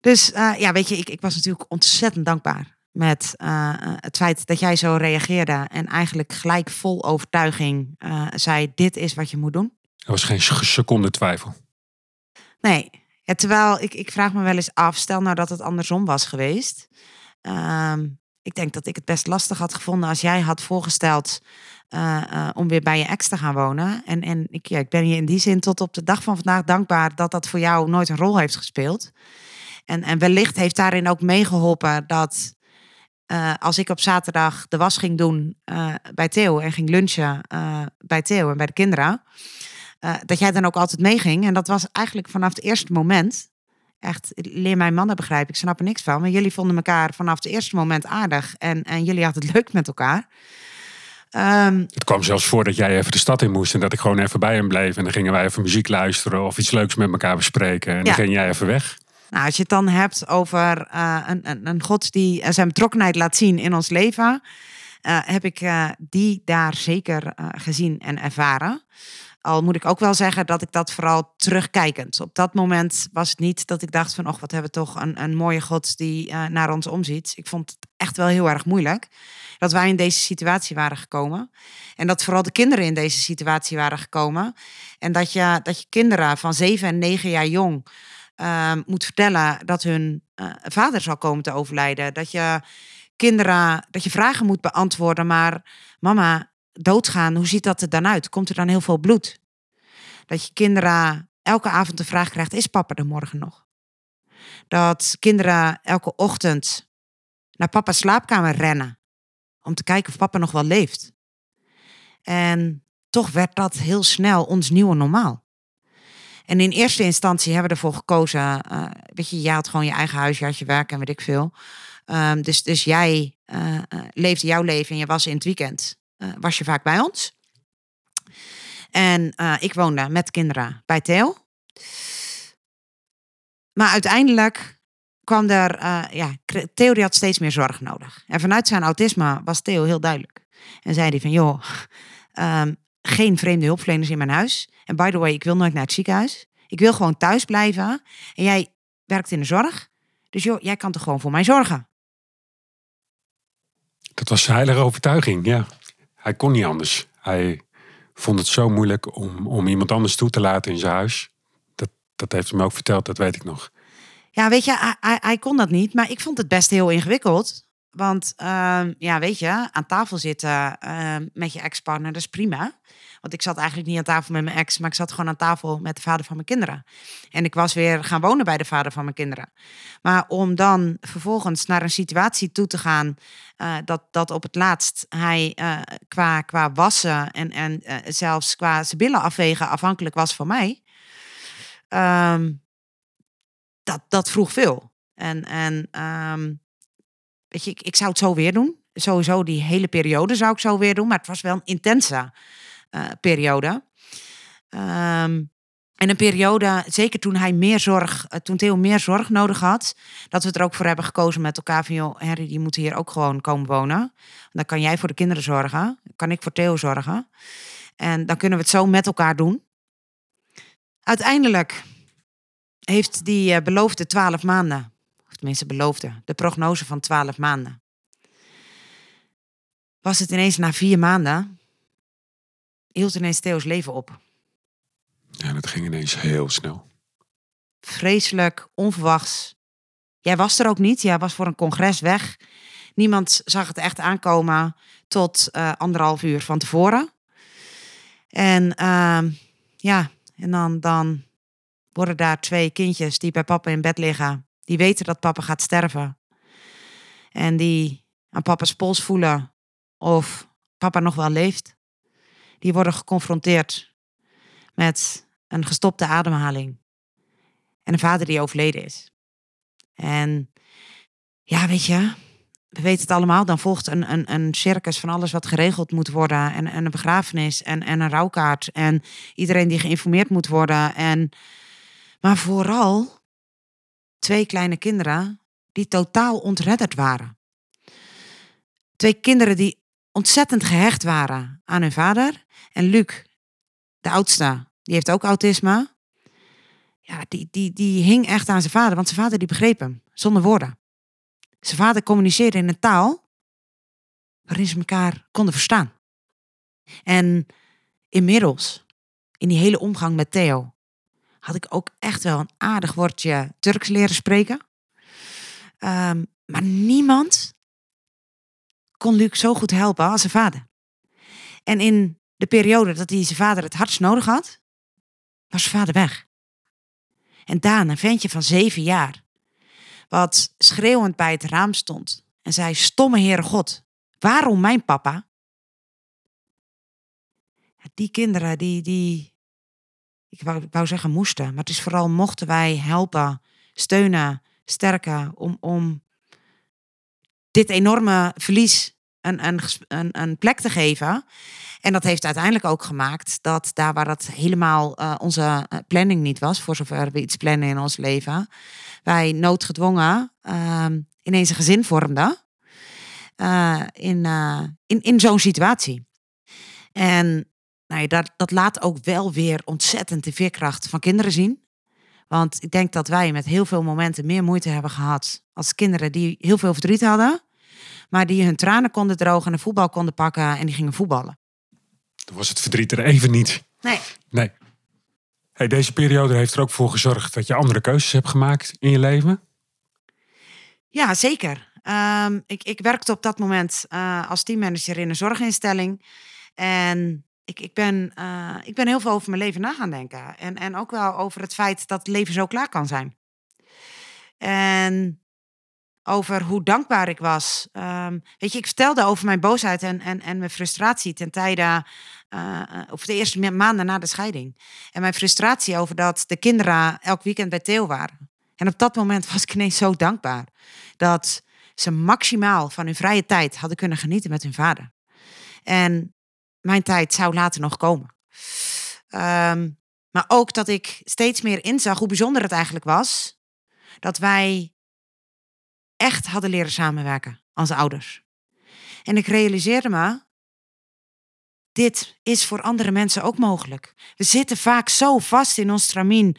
Dus uh, ja, weet je, ik, ik was natuurlijk ontzettend dankbaar met uh, het feit dat jij zo reageerde en eigenlijk gelijk vol overtuiging uh, zei: Dit is wat je moet doen?
Er was geen seconde twijfel.
Nee, ja, terwijl ik, ik vraag me wel eens af, stel nou dat het andersom was geweest. Uh, ik denk dat ik het best lastig had gevonden als jij had voorgesteld uh, om weer bij je ex te gaan wonen. En, en ik, ja, ik ben je in die zin tot op de dag van vandaag dankbaar dat dat voor jou nooit een rol heeft gespeeld. En, en wellicht heeft daarin ook meegeholpen dat uh, als ik op zaterdag de was ging doen uh, bij Theo en ging lunchen uh, bij Theo en bij de kinderen, dat jij dan ook altijd meeging. En dat was eigenlijk vanaf het eerste moment. Echt, leer mijn mannen begrijpen, ik snap er niks van. Maar jullie vonden elkaar vanaf het eerste moment aardig en, en jullie hadden het leuk met elkaar.
Um, het kwam zelfs voor dat jij even de stad in moest en dat ik gewoon even bij hem bleef. En dan gingen wij even muziek luisteren of iets leuks met elkaar bespreken. En ja. dan ging jij even weg.
Nou, als je het dan hebt over uh, een, een, een, God die zijn betrokkenheid laat zien in ons leven, uh, heb ik die daar zeker gezien en ervaren. Al moet ik ook wel zeggen dat ik dat vooral terugkijkend. Op dat moment was het niet dat ik dacht van, oh, wat hebben we toch een, een mooie God die naar ons omziet. Ik vond het echt wel heel erg moeilijk dat wij in deze situatie waren gekomen. En dat vooral de kinderen in deze situatie waren gekomen. En dat je, dat je kinderen van zeven en negen jaar jong ehm, moet vertellen dat hun eh, vader zal komen te overlijden. Dat je kinderen, dat je vragen moet beantwoorden, maar mama, doodgaan, hoe ziet dat er dan uit? Komt er dan heel veel bloed? Dat je kinderen elke avond de vraag krijgt, is papa er morgen nog? Dat kinderen elke ochtend naar papa's slaapkamer rennen om te kijken of papa nog wel leeft. En toch werd dat heel snel ons nieuwe normaal. En in eerste instantie hebben we ervoor gekozen, uh, weet je, jij had gewoon je eigen huis, je had je werk en weet ik veel. Um, dus, dus jij uh, uh, leefde jouw leven en je was in het weekend, was je vaak bij ons. En ik woonde met kinderen bij Theo. Maar uiteindelijk kwam er, ja, Theo had steeds meer zorg nodig. En vanuit zijn autisme was Theo heel duidelijk. En zei hij van, joh, um, geen vreemde hulpverleners in mijn huis. En by the way, ik wil nooit naar het ziekenhuis. Ik wil gewoon thuis blijven. En jij werkt in de zorg. Dus joh, jij kan toch gewoon voor mij zorgen?
Dat was zijn heilige overtuiging, ja. Hij kon niet anders. Hij vond het zo moeilijk om, om iemand anders toe te laten in zijn huis. Dat, dat heeft hij me ook verteld, dat weet ik nog.
Ja, weet je, hij, hij, hij kon dat niet. Maar ik vond het best heel ingewikkeld. Want uh, ja, weet je, aan tafel zitten uh, met je ex-partner, dat is prima. Want ik zat eigenlijk niet aan tafel met mijn ex, maar ik zat gewoon aan tafel met de vader van mijn kinderen. En ik was weer gaan wonen bij de vader van mijn kinderen. Maar om dan vervolgens naar een situatie toe te gaan uh, dat, dat op het laatst hij uh, qua, qua wassen en, en uh, zelfs qua zijn billen afwegen afhankelijk was van mij. Um, dat, dat vroeg veel. En, en ik, ik zou het zo weer doen. Sowieso die hele periode zou ik zo weer doen. Maar het was wel een intense uh, periode. Um, en een periode, zeker toen hij meer zorg, uh, toen Theo meer zorg nodig had, dat we er ook voor hebben gekozen met elkaar van, joh, Harry, die moet hier ook gewoon komen wonen. Dan kan jij voor de kinderen zorgen, kan ik voor Theo zorgen. En dan kunnen we het zo met elkaar doen. Uiteindelijk heeft die uh, beloofde twaalf maanden, tenminste beloofde, de prognose van twaalf maanden, was het ineens na vier maanden hield ineens Theo's leven op.
Ja, dat ging ineens heel snel.
Vreselijk, onverwachts. Jij was er ook niet. Jij was voor een congres weg. Niemand zag het echt aankomen tot uh, anderhalf uur van tevoren. En uh, ja, en dan, dan worden daar twee kindjes die bij papa in bed liggen. Die weten dat papa gaat sterven. En die aan papa's pols voelen of papa nog wel leeft die worden geconfronteerd met een gestopte ademhaling. En een vader die overleden is. En ja, weet je, we weten het allemaal. Dan volgt een, een, een circus van alles wat geregeld moet worden. En, en een begrafenis en, en een rouwkaart. En iedereen die geïnformeerd moet worden. En, maar vooral twee kleine kinderen die totaal ontredderd waren. Twee kinderen die ontzettend gehecht waren aan hun vader. En Luc, de oudste, die heeft ook autisme. Ja, die, die, die hing echt aan zijn vader, want zijn vader die begreep hem, zonder woorden. Zijn vader communiceerde in een taal waarin ze elkaar konden verstaan. En inmiddels, in die hele omgang met Theo, had ik ook echt wel een aardig woordje Turks leren spreken. Um, maar niemand kon Luc zo goed helpen als zijn vader. En in de periode dat hij zijn vader het hardst nodig had, was zijn vader weg. En Daan, een ventje van zeven jaar, wat schreeuwend bij het raam stond en zei: Stomme Heere God, waarom mijn papa? Die kinderen, die, die ik wou, zeggen moesten, maar het is vooral mochten wij helpen, steunen, sterken om, om dit enorme verlies een, een, een, een plek te geven. En dat heeft uiteindelijk ook gemaakt dat daar waar dat helemaal uh, onze eh, planning niet was, voor zover we iets plannen in ons leven, wij noodgedwongen uh, ineens een gezin vormden uh, in, in, in zo'n situatie. En nou ja, dat, dat laat ook wel weer ontzettend de veerkracht van kinderen zien. Want ik denk dat wij met heel veel momenten meer moeite hebben gehad als kinderen die heel veel verdriet hadden maar die hun tranen konden drogen en een voetbal konden pakken en die gingen voetballen.
Dan was het verdriet er even niet.
Nee.
Nee. Hey, deze periode heeft er ook voor gezorgd dat je andere keuzes hebt gemaakt in je leven.
Ja, zeker. Ehm, ik, ik werkte op dat moment uh, als teammanager in een zorginstelling. En ik, ik, ben, uh, ik ben heel veel over mijn leven na gaan denken. En, en ook wel over het feit dat het leven zo klaar kan zijn. En over hoe dankbaar ik was. Um, weet je, ik vertelde over mijn boosheid en, en, en mijn frustratie ten tijde, uh, of de eerste maanden na de scheiding. En mijn frustratie over dat de kinderen elk weekend bij Theo waren. En op dat moment was ik ineens zo dankbaar dat ze maximaal van hun vrije tijd hadden kunnen genieten met hun vader. En mijn tijd zou later nog komen. Um, maar ook dat ik steeds meer inzag hoe bijzonder het eigenlijk was dat wij echt hadden leren samenwerken als ouders. En ik realiseerde me, dit is voor andere mensen ook mogelijk. We zitten vaak zo vast in ons stramien.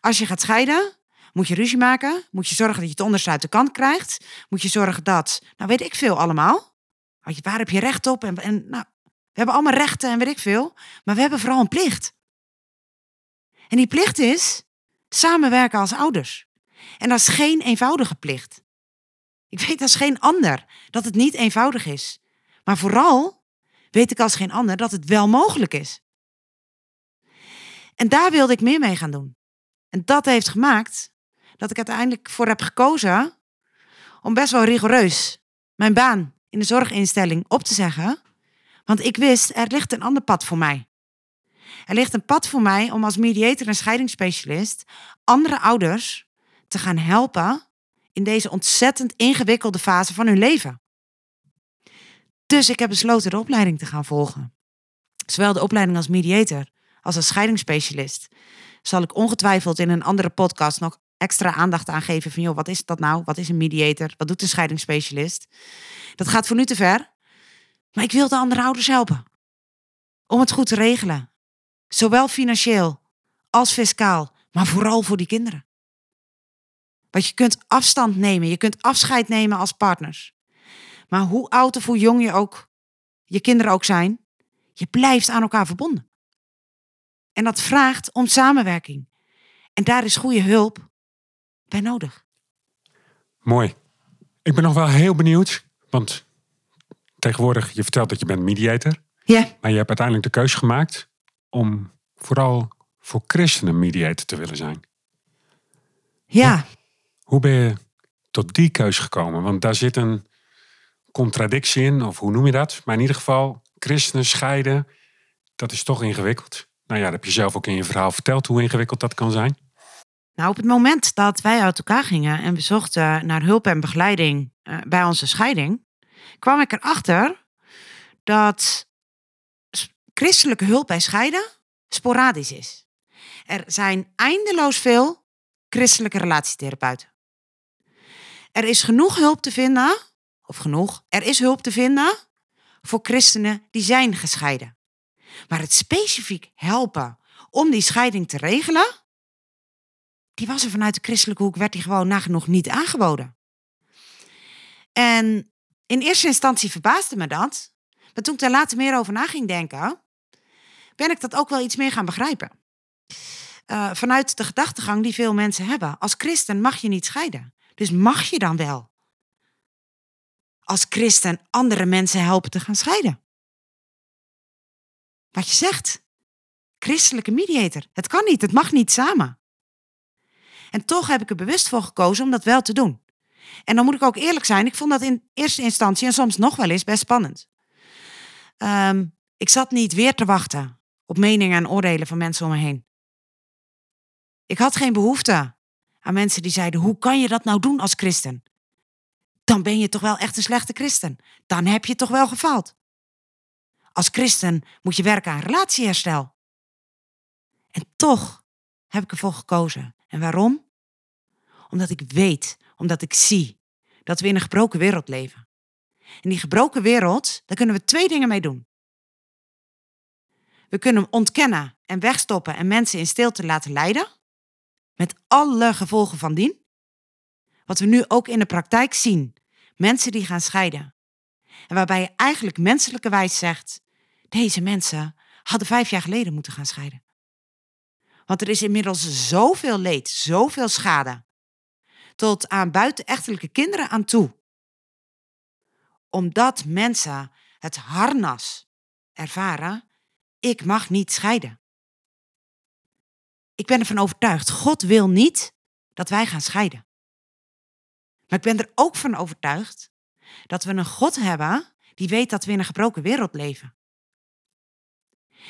Als je gaat scheiden, moet je ruzie maken, moet je zorgen dat je het onderste uit de kant krijgt, moet je zorgen dat, nou weet ik veel allemaal. Waar heb je recht op? En, en nou, we hebben allemaal rechten en weet ik veel, maar we hebben vooral een plicht. En die plicht is samenwerken als ouders. En dat is geen eenvoudige plicht. Ik weet als geen ander dat het niet eenvoudig is. Maar vooral weet ik als geen ander dat het wel mogelijk is. En daar wilde ik meer mee gaan doen. En dat heeft gemaakt dat ik uiteindelijk voor heb gekozen om best wel rigoureus mijn baan in de zorginstelling op te zeggen. Want ik wist, er ligt een ander pad voor mij. Er ligt een pad voor mij om als mediator en scheidingsspecialist andere ouders te gaan helpen in deze ontzettend ingewikkelde fase van hun leven. Dus ik heb besloten de opleiding te gaan volgen. Zowel de opleiding als mediator als als scheidingsspecialist. Zal ik ongetwijfeld in een andere podcast nog extra aandacht aan geven van joh, wat is dat nou? Wat is een mediator? Wat doet een scheidingsspecialist? Dat gaat voor nu te ver. Maar ik wil de andere ouders helpen. Om het goed te regelen. Zowel financieel als fiscaal, maar vooral voor die kinderen. Want je kunt afstand nemen, je kunt afscheid nemen als partners. Maar hoe oud of hoe jong je ook, je kinderen ook zijn, je blijft aan elkaar verbonden. En dat vraagt om samenwerking. En daar is goede hulp bij nodig.
Mooi. Ik ben nog wel heel benieuwd, want tegenwoordig, je vertelt dat je bent mediator.
Ja.
Maar je hebt uiteindelijk de keuze gemaakt om vooral voor christenen mediator te willen zijn.
Ja.
Hoe ben je tot die keuze gekomen? Want daar zit een contradictie in, of hoe noem je dat? Maar in ieder geval, christenen scheiden, dat is toch ingewikkeld. Nou ja, dat heb je zelf ook in je verhaal verteld, hoe ingewikkeld dat kan zijn.
Nou, op het moment dat wij uit elkaar gingen en we zochten naar hulp en begeleiding uh, bij onze scheiding, kwam ik erachter dat christelijke hulp bij scheiden sporadisch is. Er zijn eindeloos veel christelijke relatietherapeuten. Er is genoeg hulp te vinden, of genoeg, er is hulp te vinden voor christenen die zijn gescheiden. Maar het specifiek helpen om die scheiding te regelen, die was er vanuit de christelijke hoek, werd die gewoon nagenoeg niet aangeboden. En in eerste instantie verbaasde me dat. Maar toen ik daar later meer over na ging denken, ben ik dat ook wel iets meer gaan begrijpen. Uh, vanuit de gedachtegang die veel mensen hebben. Als christen mag je niet scheiden. Dus mag je dan wel als christen andere mensen helpen te gaan scheiden? Wat je zegt. Christelijke mediator. Het kan niet, het mag niet samen. En toch heb ik er bewust voor gekozen om dat wel te doen. En dan moet ik ook eerlijk zijn, ik vond dat in eerste instantie en soms nog wel eens best spannend. Um, ik zat niet weer te wachten op meningen en oordelen van mensen om me heen. Ik had geen behoefte aan mensen die zeiden: Hoe kan je dat nou doen als christen? Dan ben je toch wel echt een slechte christen. Dan heb je toch wel gefaald. Als christen moet je werken aan relatieherstel. En toch heb ik ervoor gekozen. En waarom? Omdat ik weet, omdat ik zie dat we in een gebroken wereld leven. In die gebroken wereld, daar kunnen we twee dingen mee doen. We kunnen hem ontkennen en wegstoppen en mensen in stilte laten lijden. Met alle gevolgen van dien. Wat we nu ook in de praktijk zien. Mensen die gaan scheiden. En waarbij je eigenlijk menselijkerwijs zegt: deze mensen hadden vijf jaar geleden moeten gaan scheiden. Want er is inmiddels zoveel leed, zoveel schade. Tot aan buitenechtelijke kinderen aan toe. Omdat mensen het harnas ervaren, ik mag niet scheiden. Ik ben ervan overtuigd, God wil niet dat wij gaan scheiden. Maar ik ben er ook van overtuigd dat we een God hebben die weet dat we in een gebroken wereld leven.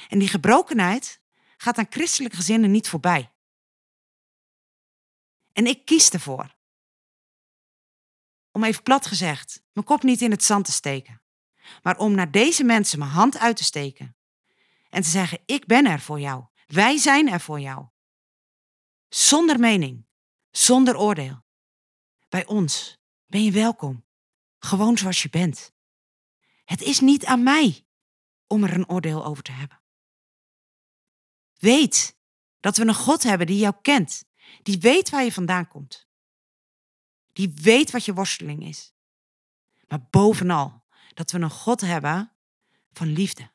En die gebrokenheid gaat aan christelijke gezinnen niet voorbij. En ik kies ervoor. Om even plat gezegd, mijn kop niet in het zand te steken. Maar om naar deze mensen mijn hand uit te steken. En te zeggen, ik ben er voor jou. Wij zijn er voor jou. Zonder mening, zonder oordeel. Bij ons ben je welkom. Gewoon zoals je bent. Het is niet aan mij om er een oordeel over te hebben. Weet dat we een God hebben die jou kent, die weet waar je vandaan komt, die weet wat je worsteling is. Maar bovenal dat we een God hebben van liefde,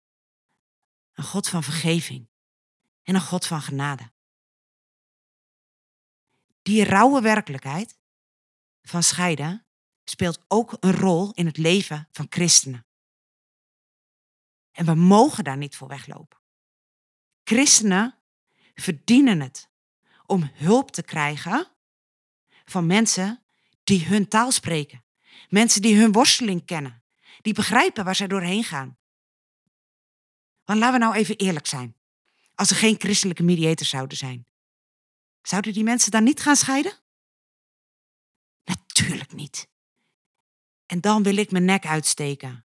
een God van vergeving en een God van genade. Die rauwe werkelijkheid van scheiden speelt ook een rol in het leven van christenen. En we mogen daar niet voor weglopen. Christenen verdienen het om hulp te krijgen van mensen die hun taal spreken. Mensen die hun worsteling kennen. Die begrijpen waar zij doorheen gaan. Want laten we nou even eerlijk zijn. Als er geen christelijke mediators zouden zijn. Zouden die mensen dan niet gaan scheiden? Natuurlijk niet. En dan wil ik mijn nek uitsteken.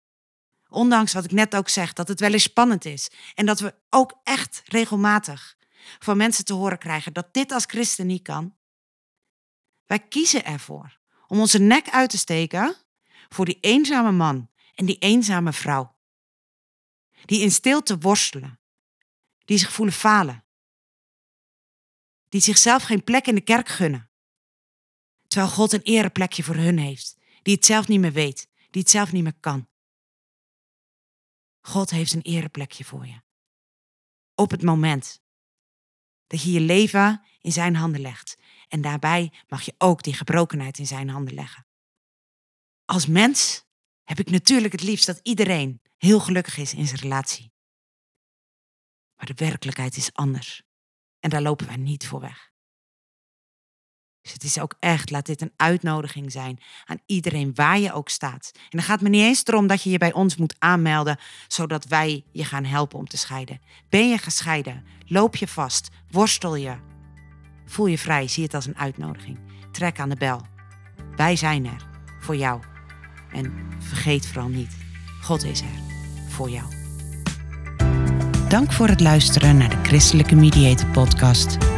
Ondanks wat ik net ook zeg, dat het wel eens spannend is. En dat we ook echt regelmatig van mensen te horen krijgen dat dit als christen niet kan. Wij kiezen ervoor om onze nek uit te steken voor die eenzame man en die eenzame vrouw. Die in stilte worstelen. Die zich voelen falen. Die zichzelf geen plek in de kerk gunnen. Terwijl God een ereplekje voor hun heeft. Die het zelf niet meer weet. Die het zelf niet meer kan. God heeft een ereplekje voor je. Op het moment dat je je leven in zijn handen legt. En daarbij mag je ook die gebrokenheid in zijn handen leggen. Als mens heb ik natuurlijk het liefst dat iedereen heel gelukkig is in zijn relatie. Maar de werkelijkheid is anders. En daar lopen wij niet voor weg. Dus het is ook echt, laat dit een uitnodiging zijn aan iedereen waar je ook staat. En dan gaat me niet eens erom dat je je bij ons moet aanmelden, zodat wij je gaan helpen om te scheiden. Ben je gescheiden? Loop je vast? Worstel je? Voel je vrij? Zie het als een uitnodiging. Trek aan de bel. Wij zijn er voor jou. En vergeet vooral niet, God is er voor jou. Dank voor het luisteren naar de Christelijke Mediator Podcast.